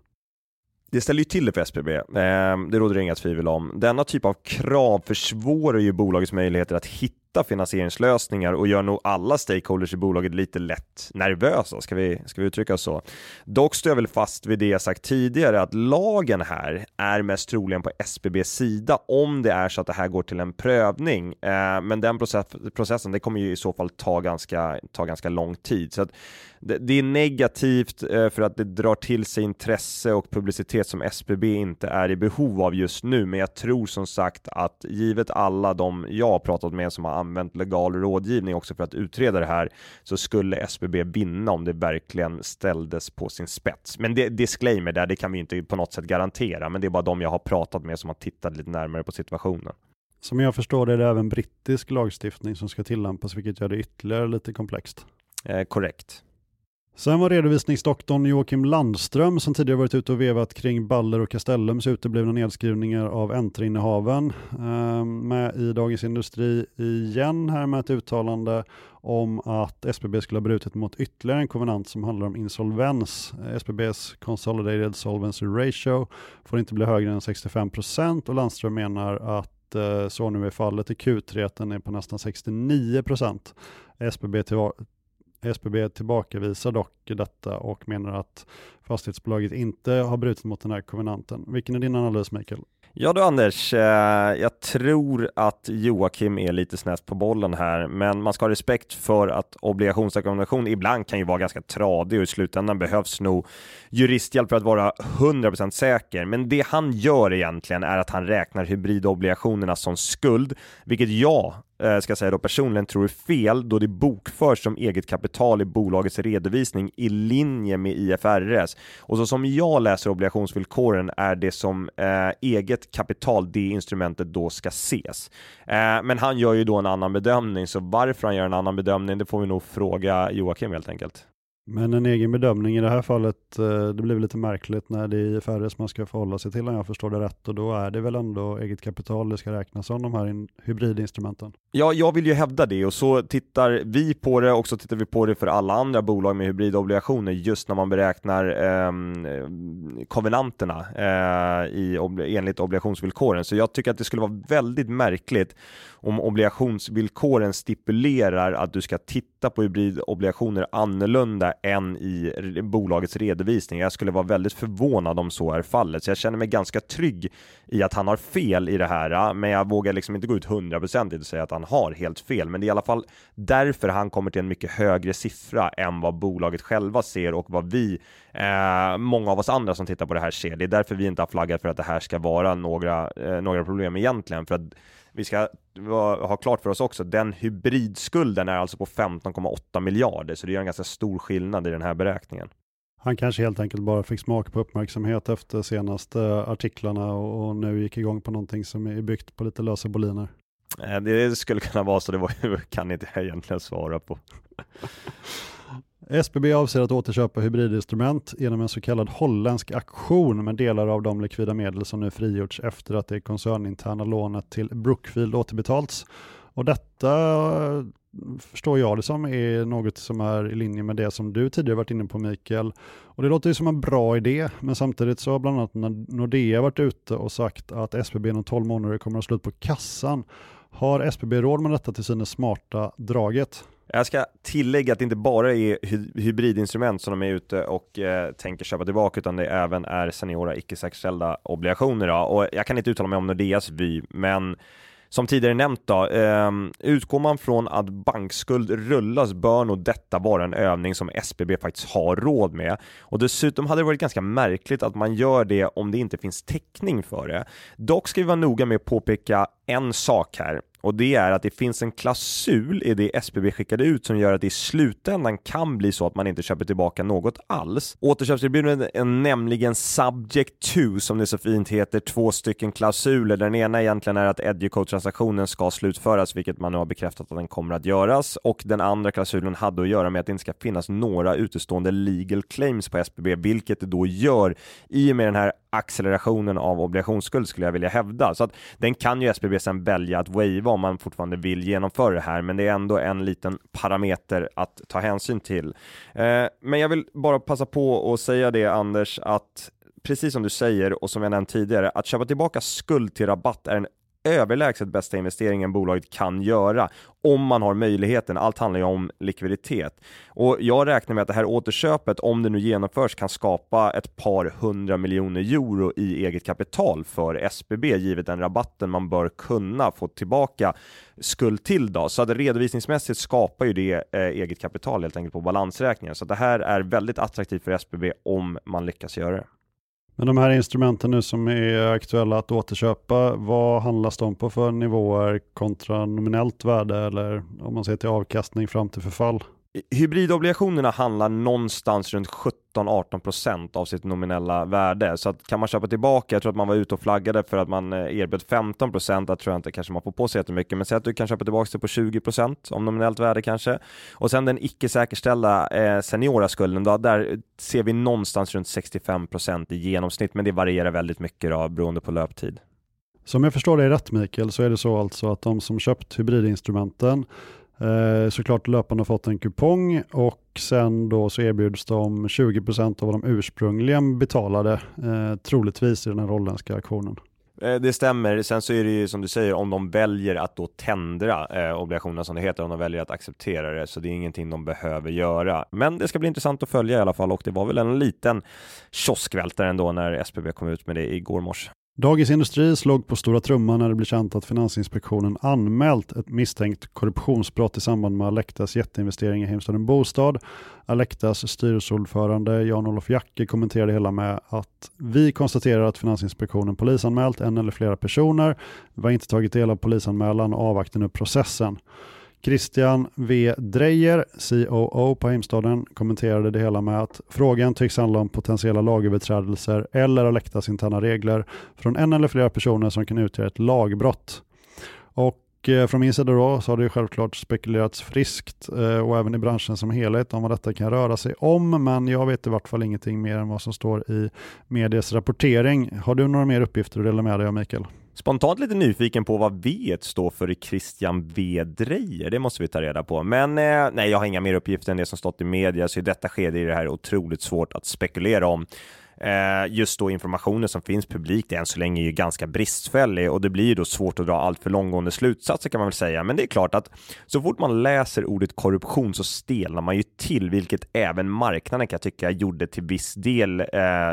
Det ställer ju till det för SBB, ehm, det råder det inga tvivel om. Denna typ av krav försvårar ju bolagets möjligheter att hitta hitta finansieringslösningar och gör nog alla stakeholders i bolaget lite lätt nervösa, ska vi, ska vi uttrycka oss så. Dock står jag väl fast vid det jag sagt tidigare, att lagen här är mest troligen på SBBs sida om det är så att det här går till en prövning. Eh, men den process, processen, det kommer ju i så fall ta ganska, ta ganska lång tid. Så att det, det är negativt eh, för att det drar till sig intresse och publicitet som SBB inte är i behov av just nu, men jag tror som sagt att givet alla de jag har pratat med som har använt legal rådgivning också för att utreda det här så skulle SBB vinna om det verkligen ställdes på sin spets. Men det disclaimer där, det kan vi inte på något sätt garantera, men det är bara de jag har pratat med som har tittat lite närmare på situationen. Som jag förstår det är det även brittisk lagstiftning som ska tillämpas, vilket gör det ytterligare lite komplext. Eh, korrekt. Sen var redovisningsdoktorn Joakim Landström som tidigare varit ute och vevat kring Baller och Castellums uteblivna nedskrivningar av Entra-innehaven eh, med i Dagens Industri igen här med ett uttalande om att SBB skulle ha brutit mot ytterligare en konvenant som handlar om insolvens. Eh, SBBs Consolidated Solvency Ratio får inte bli högre än 65 procent och Landström menar att eh, så nu är fallet i Q3 att den är på nästan 69 procent. SBB SBB tillbakavisar dock detta och menar att fastighetsbolaget inte har brutit mot den här konvenanten. Vilken är din analys Mikael? Ja du Anders, eh, jag tror att Joakim är lite snett på bollen här, men man ska ha respekt för att obligationsrekommendation ibland kan ju vara ganska tradig och i slutändan behövs nog juristhjälp för att vara 100% säker. Men det han gör egentligen är att han räknar hybridobligationerna som skuld, vilket jag Eh, ska jag säga då personligen tror är fel då det bokförs som eget kapital i bolagets redovisning i linje med IFRS. Och så som jag läser obligationsvillkoren är det som eh, eget kapital det instrumentet då ska ses. Eh, men han gör ju då en annan bedömning, så varför han gör en annan bedömning, det får vi nog fråga Joakim helt enkelt. Men en egen bedömning i det här fallet, eh, det blir lite märkligt när det är IFRS man ska förhålla sig till om jag förstår det rätt och då är det väl ändå eget kapital det ska räknas som de här hybridinstrumenten? Ja, jag vill ju hävda det och så tittar vi på det och så tittar vi på det för alla andra bolag med hybridobligationer just när man beräknar eh, konvenanterna eh, i, enligt obligationsvillkoren. Så jag tycker att det skulle vara väldigt märkligt om obligationsvillkoren stipulerar att du ska titta på hybridobligationer annorlunda än i bolagets redovisning. Jag skulle vara väldigt förvånad om så är fallet, så jag känner mig ganska trygg i att han har fel i det här, men jag vågar liksom inte gå ut hundraprocentigt och säga att han har helt fel. Men det är i alla fall därför han kommer till en mycket högre siffra än vad bolaget själva ser och vad vi, eh, många av oss andra som tittar på det här ser. Det är därför vi inte har flaggat för att det här ska vara några, eh, några problem egentligen, för att vi ska ha klart för oss också, den hybridskulden är alltså på 15,8 miljarder, så det gör en ganska stor skillnad i den här beräkningen. Han kanske helt enkelt bara fick smak på uppmärksamhet efter senaste artiklarna och nu gick igång på någonting som är byggt på lite lösa boliner. Eh, det skulle kunna vara så, det var, kan inte jag egentligen svara på. SBB avser att återköpa hybridinstrument genom en så kallad holländsk aktion med delar av de likvida medel som nu frigjorts efter att det koncerninterna lånet till Brookfield återbetalts. Och detta eh, förstår jag det som är något som är i linje med det som du tidigare varit inne på Mikael. Och det låter ju som en bra idé, men samtidigt så har bland annat Nordea varit ute och sagt att SBB inom 12 månader kommer att slå på kassan. Har SBB råd med detta till synes smarta draget? Jag ska tillägga att det inte bara är hybridinstrument som de är ute och eh, tänker köpa tillbaka, utan det även är seniora icke säkerställda obligationer. Då. Och jag kan inte uttala mig om Nordeas vy, men som tidigare nämnt då, eh, utgår man från att bankskuld rullas bör nog detta vara en övning som SBB faktiskt har råd med. Och dessutom hade det varit ganska märkligt att man gör det om det inte finns täckning för det. Dock ska vi vara noga med att påpeka en sak här och det är att det finns en klausul i det SBB skickade ut som gör att det i slutändan kan bli så att man inte köper tillbaka något alls. Återköpserbjudandet är nämligen subject to, som det så fint heter, två stycken klausuler. Den ena egentligen är att Educode-transaktionen ska slutföras, vilket man nu har bekräftat att den kommer att göras, och den andra klausulen hade att göra med att det inte ska finnas några utestående legal claims på SBB, vilket det då gör i och med den här accelerationen av obligationsskuld skulle jag vilja hävda. Så att den kan ju SBB sen välja att waiva om man fortfarande vill genomföra det här, men det är ändå en liten parameter att ta hänsyn till. Eh, men jag vill bara passa på att säga det Anders, att precis som du säger och som jag nämnt tidigare, att köpa tillbaka skuld till rabatt är en överlägset bästa investeringen bolaget kan göra om man har möjligheten. Allt handlar ju om likviditet och jag räknar med att det här återköpet, om det nu genomförs, kan skapa ett par hundra miljoner euro i eget kapital för SBB givet den rabatten man bör kunna få tillbaka skuld till då. Så att redovisningsmässigt skapar ju det eh, eget kapital helt enkelt på balansräkningen. Så det här är väldigt attraktivt för SBB om man lyckas göra det. Men de här instrumenten nu som är aktuella att återköpa, vad handlas de på för nivåer kontra nominellt värde eller om man ser till avkastning fram till förfall? Hybridobligationerna handlar någonstans runt 17-18% av sitt nominella värde. Så att kan man köpa tillbaka, jag tror att man var ute och flaggade för att man eh, erbjöd 15%, där tror jag inte kanske man får på sig jättemycket, men säg att du kan köpa tillbaka det på 20% om nominellt värde kanske. Och sen den icke säkerställda eh, seniora skulden, då, där ser vi någonstans runt 65% i genomsnitt, men det varierar väldigt mycket då, beroende på löptid. Som jag förstår dig rätt Mikael, så är det så alltså att de som köpt hybridinstrumenten Eh, såklart löpande fått en kupong och sen då så erbjuds de 20% av vad de ursprungligen betalade, eh, troligtvis i den här holländska auktionen. Eh, det stämmer. Sen så är det ju som du säger om de väljer att då tändra eh, obligationerna som det heter, om de väljer att acceptera det, så det är ingenting de behöver göra. Men det ska bli intressant att följa i alla fall och det var väl en liten kioskvältare ändå när SBB kom ut med det igår morse. Dagens Industri slog på stora trumman när det blev känt att Finansinspektionen anmält ett misstänkt korruptionsbrott i samband med Alectas jätteinvestering i Heimstaden Bostad. Alectas styrelseordförande Jan-Olof Jacke kommenterade hela med att vi konstaterar att Finansinspektionen polisanmält en eller flera personer. Vi har inte tagit del av polisanmälan och avvaktar nu processen. Christian V. Dreyer, COO på Heimstaden, kommenterade det hela med att frågan tycks handla om potentiella lagöverträdelser eller Alectas interna regler från en eller flera personer som kan utgöra ett lagbrott. Och och från min sida då så har det självklart spekulerats friskt eh, och även i branschen som helhet om vad detta kan röra sig om, men jag vet i vart fall ingenting mer än vad som står i medias rapportering. Har du några mer uppgifter att dela med dig av Mikael? Spontant lite nyfiken på vad V står för i Christian V. Drejer, det måste vi ta reda på. Men eh, nej, jag har inga mer uppgifter än det som stått i media, så i detta skede är det här otroligt svårt att spekulera om. Eh, just då informationen som finns publikt än så länge är ju ganska bristfällig och det blir ju då svårt att dra allt för långgående slutsatser kan man väl säga. Men det är klart att så fort man läser ordet korruption så stelnar man ju till, vilket även marknaden kan jag tycka gjorde till viss del eh,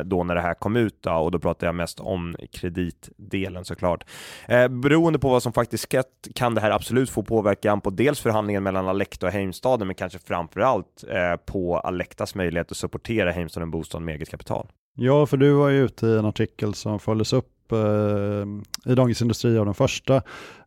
då när det här kom ut då, och då pratar jag mest om kreditdelen såklart. Eh, beroende på vad som faktiskt skett kan det här absolut få påverkan på dels förhandlingen mellan Alecta och Heimstaden, men kanske framför allt eh, på Alectas möjlighet att supportera Heimstaden Bostad med eget kapital. Ja, för du var ju ute i en artikel som följdes upp eh, i Dagens Industri av den första,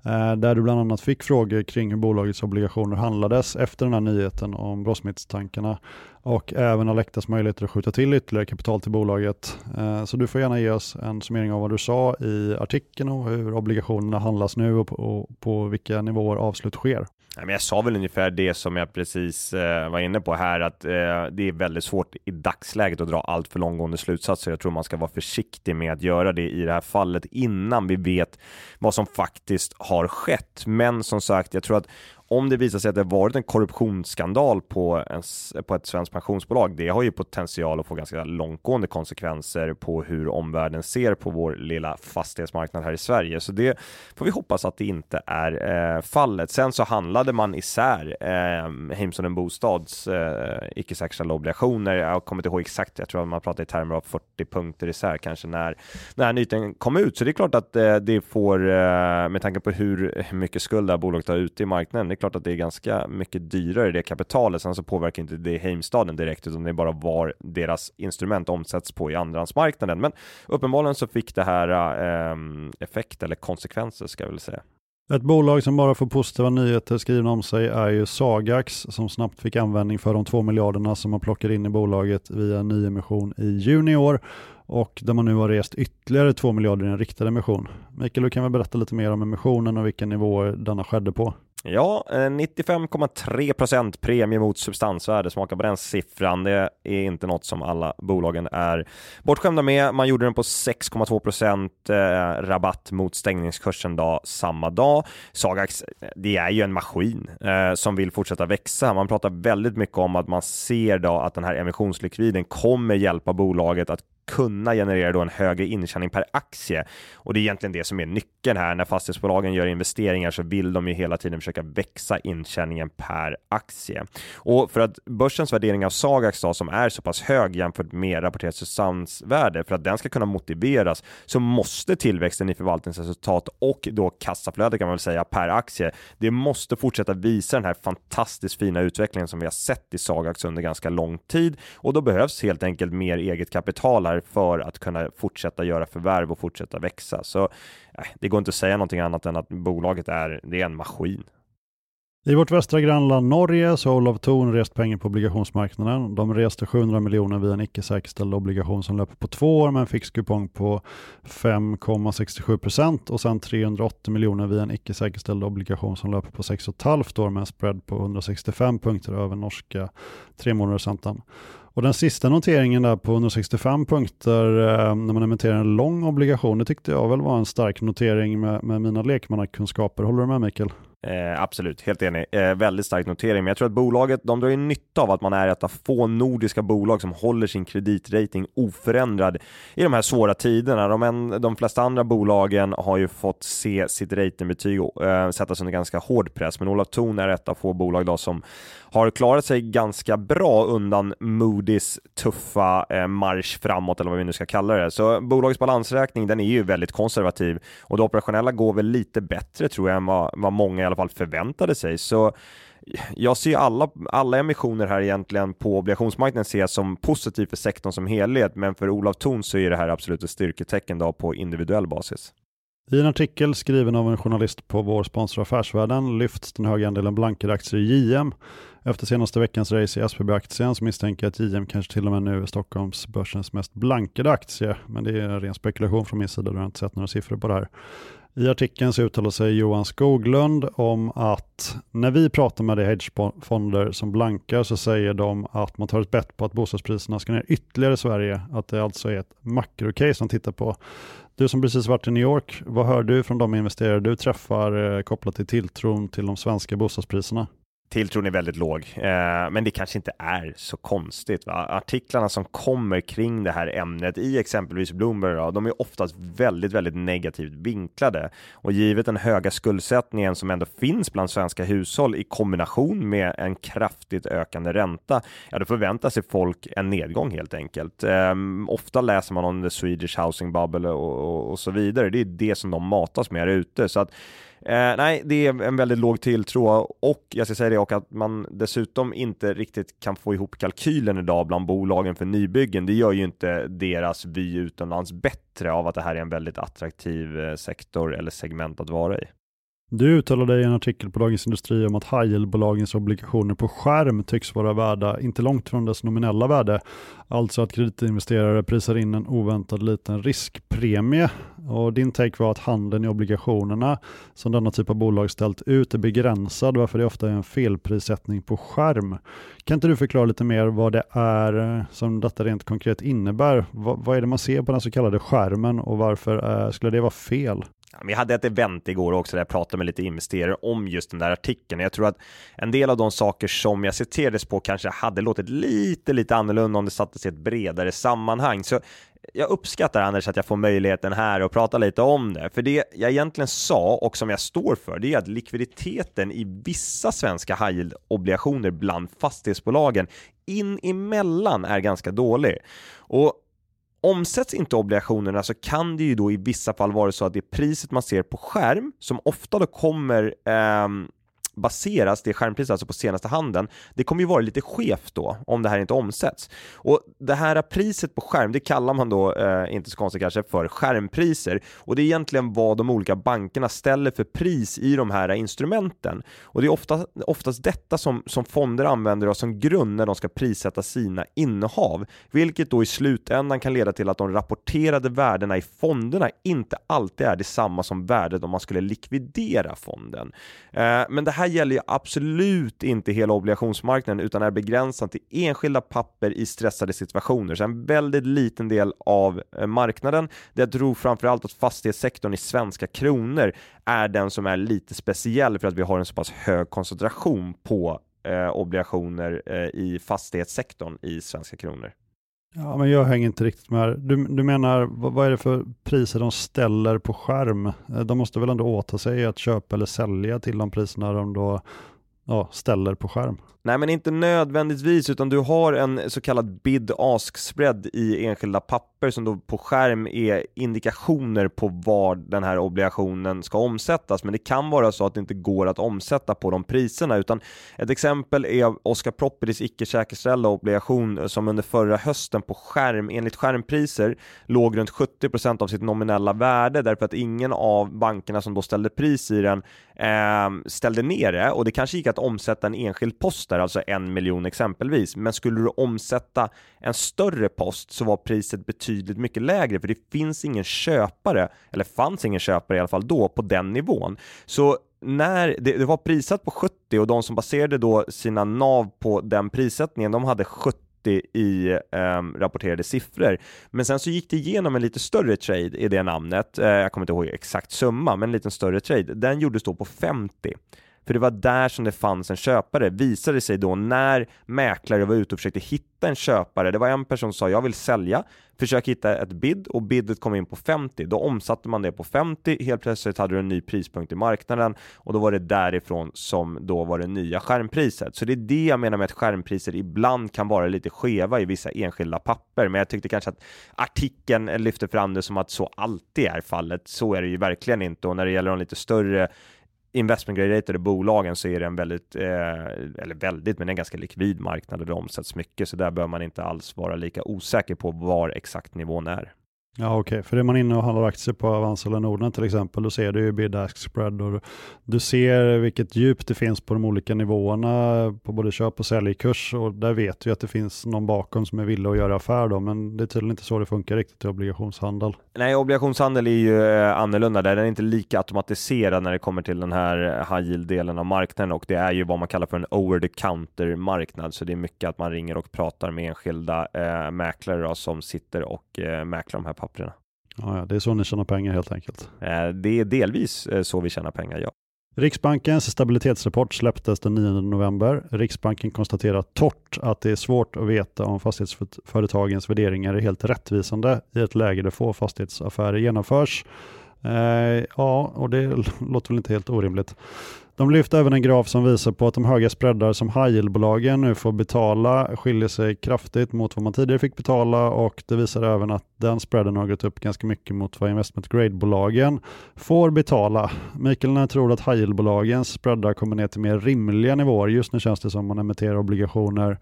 eh, där du bland annat fick frågor kring hur bolagets obligationer handlades efter den här nyheten om brottsmisstankarna och även Alectas möjligheter att skjuta till ytterligare kapital till bolaget. Eh, så du får gärna ge oss en summering av vad du sa i artikeln och hur obligationerna handlas nu och på, och på vilka nivåer avslut sker jag sa väl ungefär det som jag precis eh, var inne på här, att eh, det är väldigt svårt i dagsläget att dra allt för långgående slutsatser. Jag tror man ska vara försiktig med att göra det i det här fallet innan vi vet vad som faktiskt har skett. Men som sagt, jag tror att om det visar sig att det varit en korruptionsskandal på, en, på ett svenskt pensionsbolag, det har ju potential att få ganska långtgående konsekvenser på hur omvärlden ser på vår lilla fastighetsmarknad här i Sverige. Så det får vi hoppas att det inte är eh, fallet. Sen så handlade man isär eh, Heimson Bostads eh, icke säkerställda obligationer. Jag kommer inte ihåg exakt, jag tror att man pratar i termer av 40 punkter isär kanske när, när nyheten kom ut. Så det är klart att eh, det får, eh, med tanke på hur mycket skuld det här bolaget har ute i marknaden, klart att det är ganska mycket dyrare det kapitalet. Sen så påverkar inte det Heimstaden direkt, utan det är bara var deras instrument omsätts på i andrahandsmarknaden. Men uppenbarligen så fick det här eh, effekt eller konsekvenser ska jag väl säga. Ett bolag som bara får positiva nyheter skrivna om sig är ju Sagax som snabbt fick användning för de 2 miljarderna som man plockade in i bolaget via nyemission i juni i år och där man nu har rest ytterligare 2 miljarder i en riktad emission. Mikael, du kan väl berätta lite mer om emissionen och vilka nivåer denna skedde på? Ja, eh, 95,3 procent premie mot substansvärde. Smaka på den siffran. Det är inte något som alla bolagen är bortskämda med. Man gjorde den på 6,2 procent eh, rabatt mot stängningskursen dag, samma dag. Sagax, eh, det är ju en maskin som vill fortsätta växa. Man pratar väldigt mycket om att man ser då att den här emissionslikviden kommer hjälpa bolaget att kunna generera då en högre intjäning per aktie. Och det är egentligen det som är nyckeln här. När fastighetsbolagen gör investeringar så vill de ju hela tiden försöka växa intjäningen per aktie. Och för att börsens värdering av Sagax då, som är så pass hög jämfört med rapporterat substansvärde, för att den ska kunna motiveras så måste tillväxten i förvaltningsresultat och då kassaflöde kan man väl säga per aktie, det måste fortsätta visa den här fantastiskt fina utvecklingen som vi har sett i Sagax under ganska lång tid och då behövs helt enkelt mer eget kapital här för att kunna fortsätta göra förvärv och fortsätta växa. Så äh, det går inte att säga någonting annat än att bolaget är, det är en maskin. I vårt västra grannland Norge så har Olof Thon rest pengar på obligationsmarknaden. De reste 700 miljoner via en icke säkerställd obligation som löper på två år med en fixkupong på 5,67 procent och sen 380 miljoner via en icke säkerställd obligation som löper på 6,5 år med en spread på 165 punkter över norska tremånadersräntan. Och den sista noteringen där på 165 punkter eh, när man emitterar en lång obligation, det tyckte jag väl var en stark notering med, med mina lekmannakunskaper. Håller du med Mikael? Eh, absolut, helt enig. Eh, väldigt stark notering, men jag tror att bolaget, de drar ju nytta av att man är ett av få nordiska bolag som håller sin kreditrating oförändrad i de här svåra tiderna. De, en, de flesta andra bolagen har ju fått se sitt ratingbetyg eh, sättas under ganska hård press, men Olof Thon är ett av få bolag då som har klarat sig ganska bra undan Moody's tuffa eh, marsch framåt, eller vad vi nu ska kalla det. Så bolagets balansräkning, den är ju väldigt konservativ och det operationella går väl lite bättre tror jag än vad, vad många alla fall förväntade sig. Så jag ser alla, alla emissioner här egentligen på obligationsmarknaden ser jag som positivt för sektorn som helhet, men för Olav Thon så är det här absolut ett styrketecken då på individuell basis. I en artikel skriven av en journalist på vår sponsor Affärsvärlden lyfts den höga andelen blankade aktier i JM efter senaste veckans race i SBB-aktien så misstänker jag att JM kanske till och med nu är Stockholmsbörsens mest blankade aktie. Men det är en ren spekulation från min sida, du har inte sett några siffror på det här. I artikeln så uttalar sig Johan Skoglund om att när vi pratar med de hedgefonder som blankar så säger de att man tar ett bett på att bostadspriserna ska ner ytterligare i Sverige, att det alltså är ett makrocase man tittar på. Du som precis varit i New York, vad hör du från de investerare du träffar eh, kopplat till tilltron till de svenska bostadspriserna? Tilltron är väldigt låg, eh, men det kanske inte är så konstigt. Va? Artiklarna som kommer kring det här ämnet i exempelvis Bloomberg, då, de är oftast väldigt, väldigt negativt vinklade. Och givet den höga skuldsättningen som ändå finns bland svenska hushåll i kombination med en kraftigt ökande ränta, ja, då förväntar sig folk en nedgång helt enkelt. Eh, ofta läser man om the Swedish housing bubble och, och, och så vidare. Det är det som de matas med här ute. Så att Eh, nej, det är en väldigt låg tilltro och jag ska säga det och att man dessutom inte riktigt kan få ihop kalkylen idag bland bolagen för nybyggen. Det gör ju inte deras vy utomlands bättre av att det här är en väldigt attraktiv eh, sektor eller segment att vara i. Du uttalade i en artikel på Dagens Industri om att high bolagens obligationer på skärm tycks vara värda inte långt från dess nominella värde. Alltså att kreditinvesterare prisar in en oväntad liten riskpremie. Och din take var att handeln i obligationerna som denna typ av bolag ställt ut är begränsad varför det ofta är en felprissättning på skärm. Kan inte du förklara lite mer vad det är eh, som detta rent konkret innebär? vad, vad är det man ser på den så kallade skärmen och varför eh, skulle det vara fel? Vi hade ett event igår också där jag pratade med lite investerare om just den där artikeln. Jag tror att en del av de saker som jag citerades på kanske hade låtit lite, lite annorlunda om det sattes i ett bredare sammanhang. Så jag uppskattar Anders att jag får möjligheten här att prata lite om det, för det jag egentligen sa och som jag står för, det är att likviditeten i vissa svenska high obligationer bland fastighetsbolagen in emellan är ganska dålig. Och Omsätts inte obligationerna så kan det ju då i vissa fall vara så att det är priset man ser på skärm som ofta då kommer eh, baseras, det skärmpriset alltså på senaste handeln, det kommer ju vara lite skevt då om det här inte omsätts. Och det här priset på skärm, det kallar man då, eh, inte så konstigt kanske, för skärmpriser. Och det är egentligen vad de olika bankerna ställer för pris i de här instrumenten. Och det är ofta, oftast detta som, som fonder använder som grund när de ska prissätta sina innehav, vilket då i slutändan kan leda till att de rapporterade värdena i fonderna inte alltid är detsamma som värdet om man skulle likvidera fonden. Eh, men det här gäller ju absolut inte hela obligationsmarknaden utan är begränsat till enskilda papper i stressade situationer. Så en väldigt liten del av eh, marknaden. Det jag tror framförallt att fastighetssektorn i svenska kronor är den som är lite speciell för att vi har en så pass hög koncentration på eh, obligationer eh, i fastighetssektorn i svenska kronor. Ja, men jag hänger inte riktigt med. Du, du menar, vad, vad, är det för priser de ställer på skärm? Eh, de måste väl ändå åta sig att köpa eller sälja till de priserna de då ja, ställer på skärm? Nej, men inte nödvändigtvis, utan du har en så kallad bid-ask spread i enskilda papper som då på skärm är indikationer på var den här obligationen ska omsättas. Men det kan vara så att det inte går att omsätta på de priserna, utan ett exempel är Oscar Properties icke säkerställda obligation som under förra hösten på skärm, enligt skärmpriser, låg runt 70% av sitt nominella värde därför att ingen av bankerna som då ställde pris i den eh, ställde ner det och det kanske gick att omsätta en enskild post där, alltså en miljon exempelvis. Men skulle du omsätta en större post så var priset betydligt mycket lägre för det finns ingen köpare, eller fanns ingen köpare i alla fall då, på den nivån. Så när det, det var prissatt på 70 och de som baserade då sina NAV på den prissättningen, de hade 70 i eh, rapporterade siffror. Men sen så gick det igenom en lite större trade i det namnet. Eh, jag kommer inte ihåg exakt summa, men en liten större trade. Den gjordes då på 50. För det var där som det fanns en köpare. Visade sig då när mäklare var ute och försökte hitta en köpare. Det var en person som sa jag vill sälja, försök hitta ett bid och bidet kom in på 50. Då omsatte man det på 50. Helt plötsligt hade du en ny prispunkt i marknaden och då var det därifrån som då var det nya skärmpriset. Så det är det jag menar med att skärmpriser ibland kan vara lite skeva i vissa enskilda papper. Men jag tyckte kanske att artikeln lyfter fram det som att så alltid är fallet. Så är det ju verkligen inte och när det gäller de lite större investment grade bolagen så är det en väldigt, eh, eller väldigt, men en ganska likvid marknad där det omsätts mycket, så där bör man inte alls vara lika osäker på var exakt nivån är. Ja okej, okay. för är man inne och handlar aktier på Avanza eller Norden till exempel, då ser du ju bid-ask spread och du ser vilket djup det finns på de olika nivåerna på både köp och säljkurs och där vet du att det finns någon bakom som är villig att göra affär då, men det är tydligen inte så det funkar riktigt i obligationshandel. Nej, obligationshandel är ju eh, annorlunda där, den är inte lika automatiserad när det kommer till den här high yield-delen av marknaden och det är ju vad man kallar för en over the counter marknad, så det är mycket att man ringer och pratar med enskilda eh, mäklare då, som sitter och eh, mäklar de här papperna. Ja, det är så ni tjänar pengar helt enkelt. Eh, det är delvis eh, så vi tjänar pengar, ja. Riksbankens stabilitetsrapport släpptes den 9 november. Riksbanken konstaterar torrt att det är svårt att veta om fastighetsföretagens värderingar är helt rättvisande i ett läge där få fastighetsaffärer genomförs. Eh, ja, och det låter väl inte helt orimligt. De lyfter även en graf som visar på att de höga spreadar som high bolagen nu får betala skiljer sig kraftigt mot vad man tidigare fick betala och det visar även att den spreaden har gått upp ganska mycket mot vad investment grade-bolagen får betala. Mikael, tror att high yield bolagens spreadar kommer ner till mer rimliga nivåer? Just nu känns det som man emitterar obligationer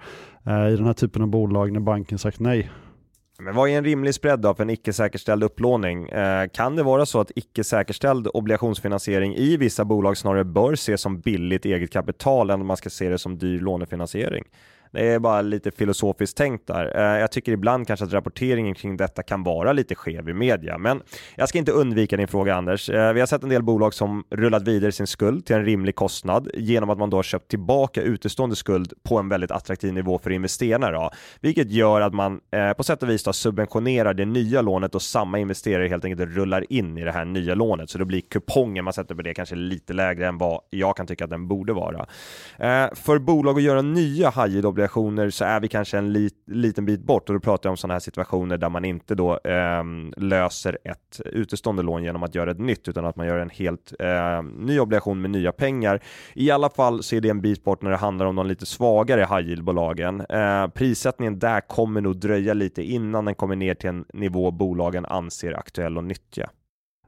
eh, i den här typen av bolag när banken sagt nej. Men vad är en rimlig spread då för en icke säkerställd upplåning? Eh, kan det vara så att icke säkerställd obligationsfinansiering i vissa bolag snarare bör ses som billigt eget kapital än om man ska se det som dyr lånefinansiering? Det är bara lite filosofiskt tänkt där. Eh, jag tycker ibland kanske att rapporteringen kring detta kan vara lite skev i media, men jag ska inte undvika din fråga Anders. Eh, vi har sett en del bolag som rullat vidare sin skuld till en rimlig kostnad genom att man då har köpt tillbaka utestående skuld på en väldigt attraktiv nivå för investerare, då, vilket gör att man eh, på sätt och vis då subventionerar det nya lånet och samma investerare helt enkelt rullar in i det här nya lånet, så då blir kupongen man sätter på det kanske lite lägre än vad jag kan tycka att den borde vara. För bolag att göra nya high situationer så är vi kanske en lit, liten bit bort och då pratar jag om sådana här situationer där man inte då eh, löser ett utestående lån genom att göra ett nytt utan att man gör en helt eh, ny obligation med nya pengar. I alla fall så är det en bit bort när det handlar om de lite svagare high yield-bolagen. Eh, prissättningen där kommer nog dröja lite innan den kommer ner till en nivå bolagen anser aktuell och nyttja.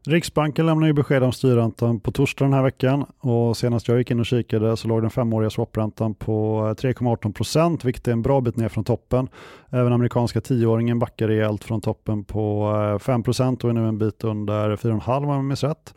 Riksbanken lämnar ju besked om styrräntan på torsdag den här veckan och senast jag gick in och kikade så låg den femåriga swapräntan på eh, 3,18 procent, vilket är en bra bit ner från toppen. Även amerikanska tioåringen backar rejält från toppen på eh, 5 procent och är nu en bit under 4,5 om jag minns rätt.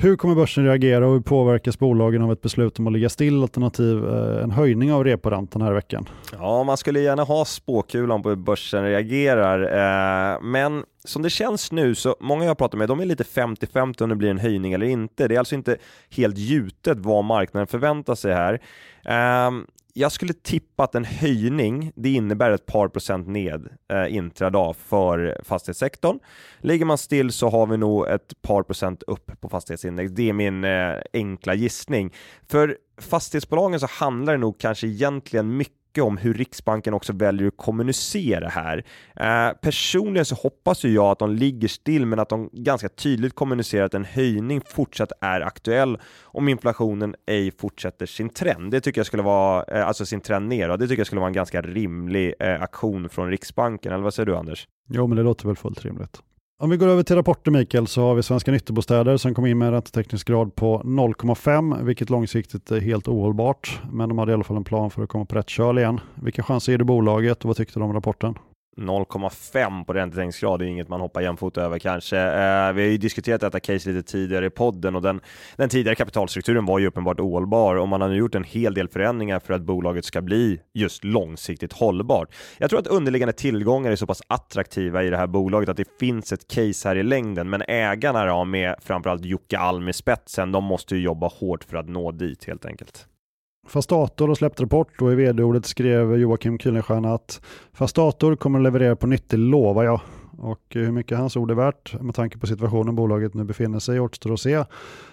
Hur kommer börsen reagera och hur påverkas bolagen av ett beslut om att ligga still alternativ eh, en höjning av reporäntan här i veckan? Ja, man skulle gärna ha spåkulan på hur börsen reagerar, eh, men som det känns nu så många jag pratar med, de är lite 50-50 om det blir en höjning eller inte. Det är alltså inte helt gjutet vad marknaden förväntar sig här. Ehm, jag skulle tippa att en höjning, det innebär ett par procent ned eh, intradag för fastighetssektorn. Ligger man still så har vi nog ett par procent upp på fastighetsindex. Det är min eh, enkla gissning. För fastighetsbolagen så handlar det nog kanske egentligen mycket mycket om hur Riksbanken också väljer att kommunicera här. Eh, personligen så hoppas ju jag att de ligger still, men att de ganska tydligt kommunicerar att en höjning fortsatt är aktuell om inflationen ej fortsätter sin trend. Det tycker jag skulle vara, eh, alltså sin trend neråt, det tycker jag skulle vara en ganska rimlig eh, aktion från Riksbanken. Eller vad säger du Anders? Jo, men det låter väl fullt rimligt. Om vi går över till rapporter Mikael så har vi Svenska Nyttobostäder som kom in med en ränteteknisk grad på 0,5 vilket långsiktigt är helt ohållbart. Men de hade i alla fall en plan för att komma på rätt köl igen. Vilka chanser ger du bolaget och vad tyckte du om rapporten? 0,5 på räntetäckningsgrad är inget man hoppar jämfota över kanske. Eh, vi har ju diskuterat detta case lite tidigare i podden och den, den tidigare kapitalstrukturen var ju uppenbart ohållbar och man har nu gjort en hel del förändringar för att bolaget ska bli just långsiktigt hållbart. Jag tror att underliggande tillgångar är så pass attraktiva i det här bolaget att det finns ett case här i längden, men ägarna då med framförallt Jocke Alm i spetsen, de måste ju jobba hårt för att nå dit helt enkelt. Fastator har släppt rapport och i vd-ordet skrev Joakim Kuylenstierna att Fastator kommer att leverera på nytt, det lovar jag. Och hur mycket hans ord är värt med tanke på situationen bolaget nu befinner sig i återstår att se.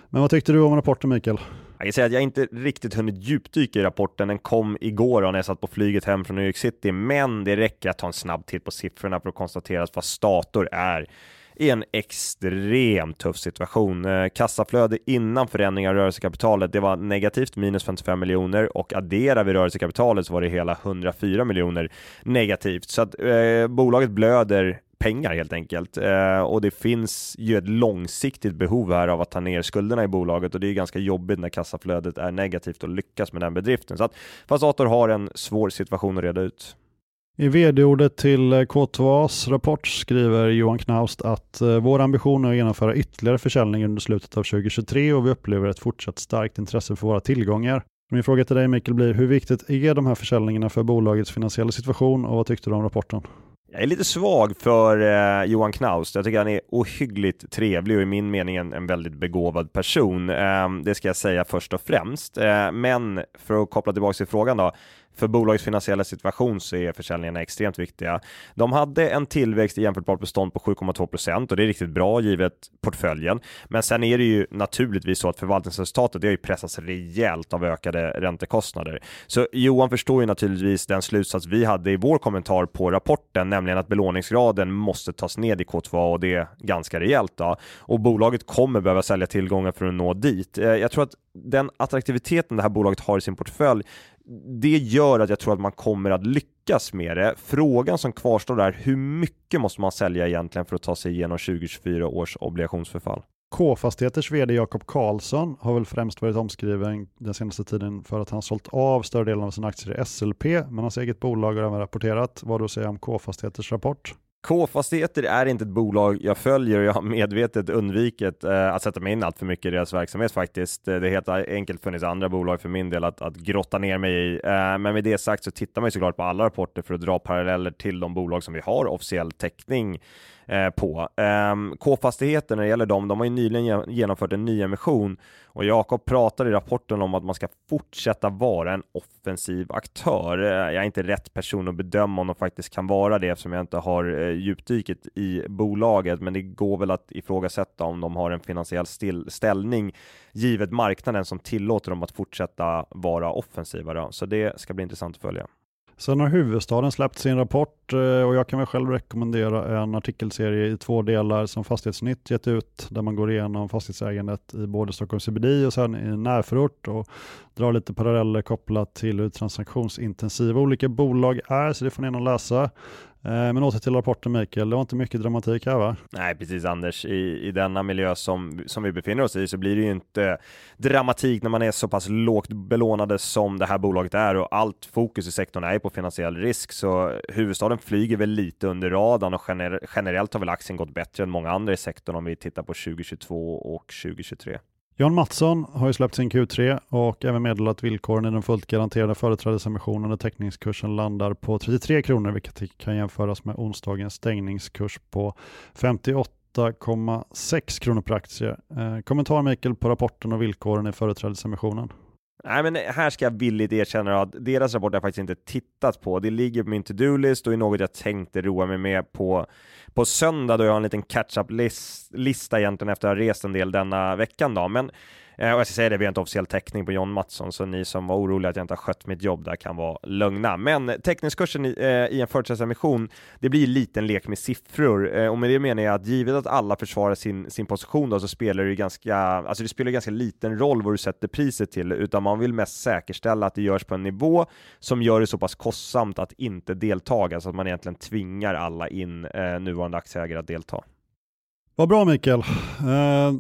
Men vad tyckte du om rapporten Mikael? Jag kan säga att jag inte riktigt hunnit djupdyka i rapporten. Den kom igår när jag satt på flyget hem från New York City, men det räcker att ta en snabb titt på siffrorna för att konstatera att Fastator är i en extremt tuff situation. Eh, kassaflöde innan förändringar av rörelsekapitalet, det var negativt, minus 55 miljoner och adderar vi rörelsekapitalet så var det hela 104 miljoner negativt. Så att eh, bolaget blöder pengar helt enkelt. Eh, och det finns ju ett långsiktigt behov här av att ta ner skulderna i bolaget och det är ganska jobbigt när kassaflödet är negativt och lyckas med den bedriften. Så att Fasator har en svår situation att reda ut. I vd-ordet till eh, K2As rapport skriver Johan Knaust att eh, vår ambition är att genomföra ytterligare försäljning under slutet av 2023 och vi upplever ett fortsatt starkt intresse för våra tillgångar. Min fråga till dig Mikael blir, hur viktigt är de här försäljningarna för bolagets finansiella situation och vad tyckte du om rapporten? Jag är lite svag för eh, Johan Knaust. Jag tycker han är ohyggligt trevlig och i min mening en, en väldigt begåvad person. Eh, det ska jag säga först och främst. Eh, men för att koppla tillbaka till frågan då för bolagets finansiella situation så är försäljningarna extremt viktiga. De hade en tillväxt i jämförbart bestånd på 7,2 procent och det är riktigt bra givet portföljen. Men sen är det ju naturligtvis så att förvaltningsresultatet det har ju pressats rejält av ökade räntekostnader. Så Johan förstår ju naturligtvis den slutsats vi hade i vår kommentar på rapporten, nämligen att belåningsgraden måste tas ned i K2 och det ganska rejält. Då. Och bolaget kommer behöva sälja tillgångar för att nå dit. Eh, jag tror att den attraktiviteten det här bolaget har i sin portfölj det gör att jag tror att man kommer att lyckas med det. Frågan som kvarstår är hur mycket måste man sälja egentligen för att ta sig igenom 2024 års obligationsförfall? K-fastigheters vd Jakob Karlsson har väl främst varit omskriven den senaste tiden för att han sålt av större delen av sina aktier i SLP, men hans eget bolag har även rapporterat. Vad du säger om K-fastigheters rapport? K-fastigheter är inte ett bolag jag följer och jag har medvetet undvikit eh, att sätta mig in allt för mycket i deras verksamhet faktiskt. Eh, det har helt enkelt funnits andra bolag för min del att, att grotta ner mig i. Eh, men med det sagt så tittar man ju såklart på alla rapporter för att dra paralleller till de bolag som vi har officiell täckning Eh, på. Ehm, K-fastigheter när det gäller dem, de har ju nyligen genomfört en nyemission och Jakob pratar i rapporten om att man ska fortsätta vara en offensiv aktör. Eh, jag är inte rätt person att bedöma om de faktiskt kan vara det eftersom jag inte har eh, djupdyket i bolaget, men det går väl att ifrågasätta om de har en finansiell ställning givet marknaden som tillåter dem att fortsätta vara offensiva. Då. Så det ska bli intressant att följa. Sen har huvudstaden släppt sin rapport eh, och jag kan väl själv rekommendera en artikelserie i två delar som Fastighetsnytt gett ut där man går igenom fastighetsägandet i både Stockholm CBD och sen i närförort och drar lite paralleller kopplat till hur transaktionsintensiva olika bolag är så det får ni gärna läsa. Eh, men åter till rapporten Mikael, det var inte mycket dramatik här va? Nej precis Anders, i, i denna miljö som, som vi befinner oss i så blir det ju inte dramatik när man är så pass lågt belånade som det här bolaget är och allt fokus i sektorn är på finansiell risk så huvudstaden flyger väl lite under radarn och gener generellt har väl aktien gått bättre än många andra i sektorn om vi tittar på 2022 och 2023. John Mattsson har ju släppt sin Q3 och även meddelat villkoren i den fullt garanterade företrädesemissionen där teckningskursen landar på 33 kronor, vilket kan jämföras med onsdagens stängningskurs på 58,6 kronor per aktie. Eh, kommentar Mikael på rapporten och villkoren i företrädesemissionen. Nej, men här ska jag villigt erkänna att deras rapport har jag faktiskt inte tittat på. Det ligger på min to-do-list och är något jag tänkte roa mig med på, på söndag då jag har en liten catch-up-lista egentligen efter att ha rest en del denna veckan. Då. Men Eh, och jag ska säga det, vi har inte officiell täckning på John Mattsson, så ni som var oroliga att jag inte har skött mitt jobb där kan vara lugna. Men teckningskursen i, eh, i en företrädesemission, det blir lite en lek med siffror eh, och med det menar jag att givet att alla försvarar sin, sin position då, så spelar det ganska, alltså det spelar ganska liten roll vad du sätter priset till, utan man vill mest säkerställa att det görs på en nivå som gör det så pass kostsamt att inte deltaga, så alltså att man egentligen tvingar alla in eh, nuvarande aktieägare att delta. Vad bra Mikael. Eh,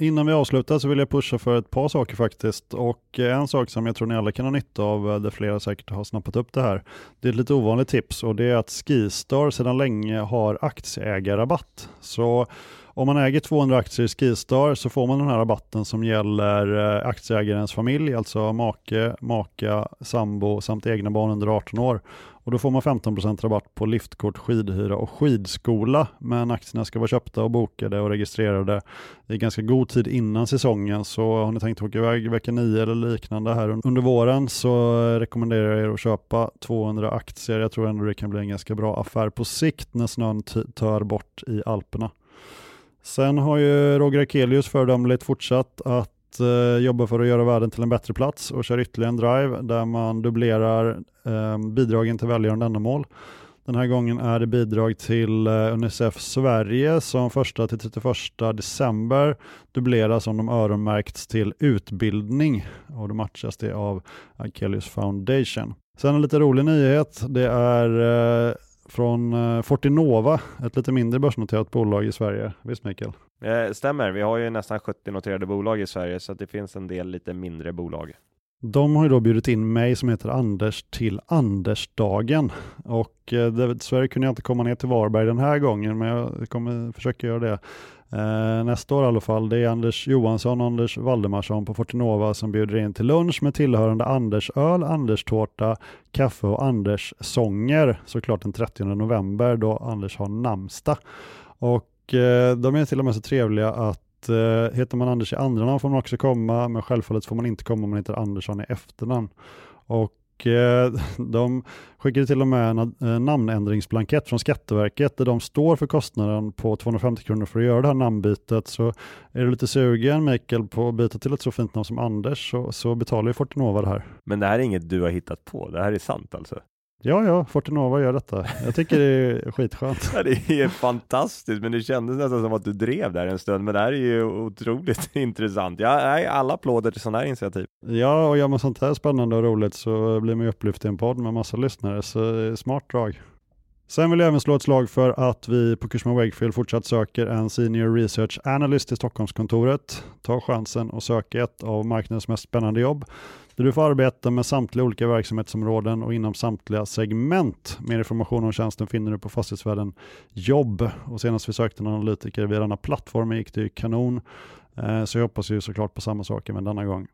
Innan vi avslutar så vill jag pusha för ett par saker faktiskt. Och eh, en sak som jag tror ni alla kan ha nytta av, eh, där flera säkert har snappat upp det här, det är ett lite ovanligt tips och det är att Skistar sedan länge har aktieägarrabatt. Så om man äger 200 aktier i Skistar så får man den här rabatten som gäller eh, aktieägarens familj, alltså make, maka, sambo samt egna barn under 18 år. Och då får man 15% rabatt på liftkort, skidhyra och skidskola. Men aktierna ska vara köpta och bokade och registrerade i ganska god tid innan säsongen. Så har ni tänkt åka iväg vecka 9 eller liknande här under våren så rekommenderar jag er att köpa 200 aktier. Jag tror ändå det kan bli en ganska bra affär på sikt när snön tör bort i Alperna. Sen har ju Roger Akelius föredömligt fortsatt att eh, jobba för att göra världen till en bättre plats och kör ytterligare en drive där man dubblerar eh, bidragen till välgörande ändamål. Den här gången är det bidrag till eh, Unicef Sverige som 1 till 31 december dubbleras om de öronmärkts till utbildning och då matchas det av Akelius Foundation. Sen en lite rolig nyhet. Det är eh, från eh, Fortinova, ett lite mindre börsnoterat bolag i Sverige. Visst Mikael? Eh, stämmer, vi har ju nästan 70 noterade bolag i Sverige så det finns en del lite mindre bolag. De har ju då bjudit in mig som heter Anders till Andersdagen och eh, dessvärre kunde jag inte komma ner till Varberg den här gången men jag kommer försöka göra det eh, nästa år i alla fall. Det är Anders Johansson och Anders Valdemarsson på Fortinova som bjuder in till lunch med tillhörande Andersöl, Anderstårta, kaffe och Anders sånger såklart den 30 november då Anders har namnsdag. Och eh, de är till och med så trevliga att eh, heter man Anders i andra namn får man också komma, men självfallet får man inte komma om man heter Andersson i efternamn. Och Eh, de skickade till och med en eh, namnändringsblankett från Skatteverket där de står för kostnaden på 250 kronor för att göra det här namnbytet. Så är du lite sugen Mikael på att byta till ett så fint namn som Anders så, så betalar ju Fortinova det här. Men det här är inget du har hittat på, det här är sant alltså? Ja, ja, Fortinova gör detta. Jag tycker det är skitskönt. Ja, det är fantastiskt, men det kändes nästan som att du drev där en stund, men det här är ju otroligt intressant. Ja, alla applåder till sådana här initiativ. Ja, och gör man sånt här spännande och roligt så blir man ju upplyft i en podd med massa lyssnare, så smart drag. Sen vill jag även slå ett slag för att vi på Kursman Wakefield fortsatt söker en Senior Research Analyst i Stockholmskontoret. Ta chansen och sök ett av marknadens mest spännande jobb där du får arbeta med samtliga olika verksamhetsområden och inom samtliga segment. Mer information om tjänsten finner du på Fastighetsvärlden Jobb och senast vi sökte en analytiker via denna plattform gick det ju kanon. Eh, så jag hoppas ju såklart på samma sak även denna gång.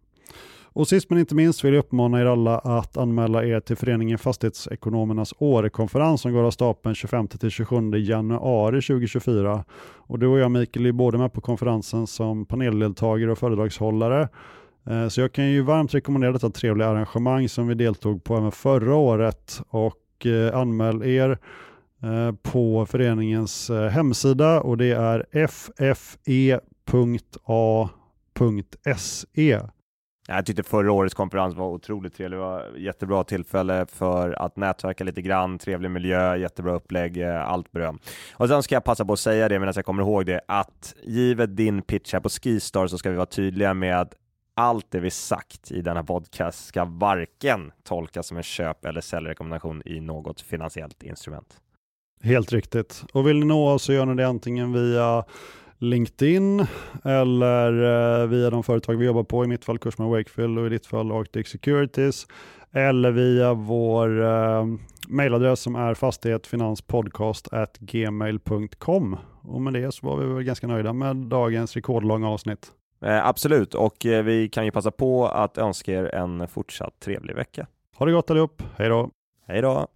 Och sist men inte minst vill jag uppmana er alla att anmäla er till föreningen Fastighetsekonomernas Årekonferens som går av stapeln 25-27 januari 2024. Och du och jag Mikael är både med på konferensen som paneldeltagare och föredragshållare. Eh, så jag kan ju varmt rekommendera detta trevliga arrangemang som vi deltog på även förra året och eh, anmäl er eh, på föreningens hemsida och det är ffe.a.se. Jag tyckte förra årets konferens var otroligt trevlig. Det var jättebra tillfälle för att nätverka lite grann, trevlig miljö, jättebra upplägg, allt beröm. Och sen ska jag passa på att säga det medan jag kommer ihåg det, att givet din pitch här på Skistar så ska vi vara tydliga med allt det vi sagt i denna podcast ska varken tolkas som en köp eller säljrekommendation i något finansiellt instrument. Helt riktigt. Och vill ni nå oss så gör ni det antingen via LinkedIn eller eh, via de företag vi jobbar på, i mitt fall Kursman Wakefield och i ditt fall Arctic Securities, eller via vår eh, mailadress som är fastighetfinanspodcast@gmail.com. Och med det så var vi väl ganska nöjda med dagens rekordlånga avsnitt. Eh, absolut, och eh, vi kan ju passa på att önska er en fortsatt trevlig vecka. Ha det gott allihop, hej då! Hej då!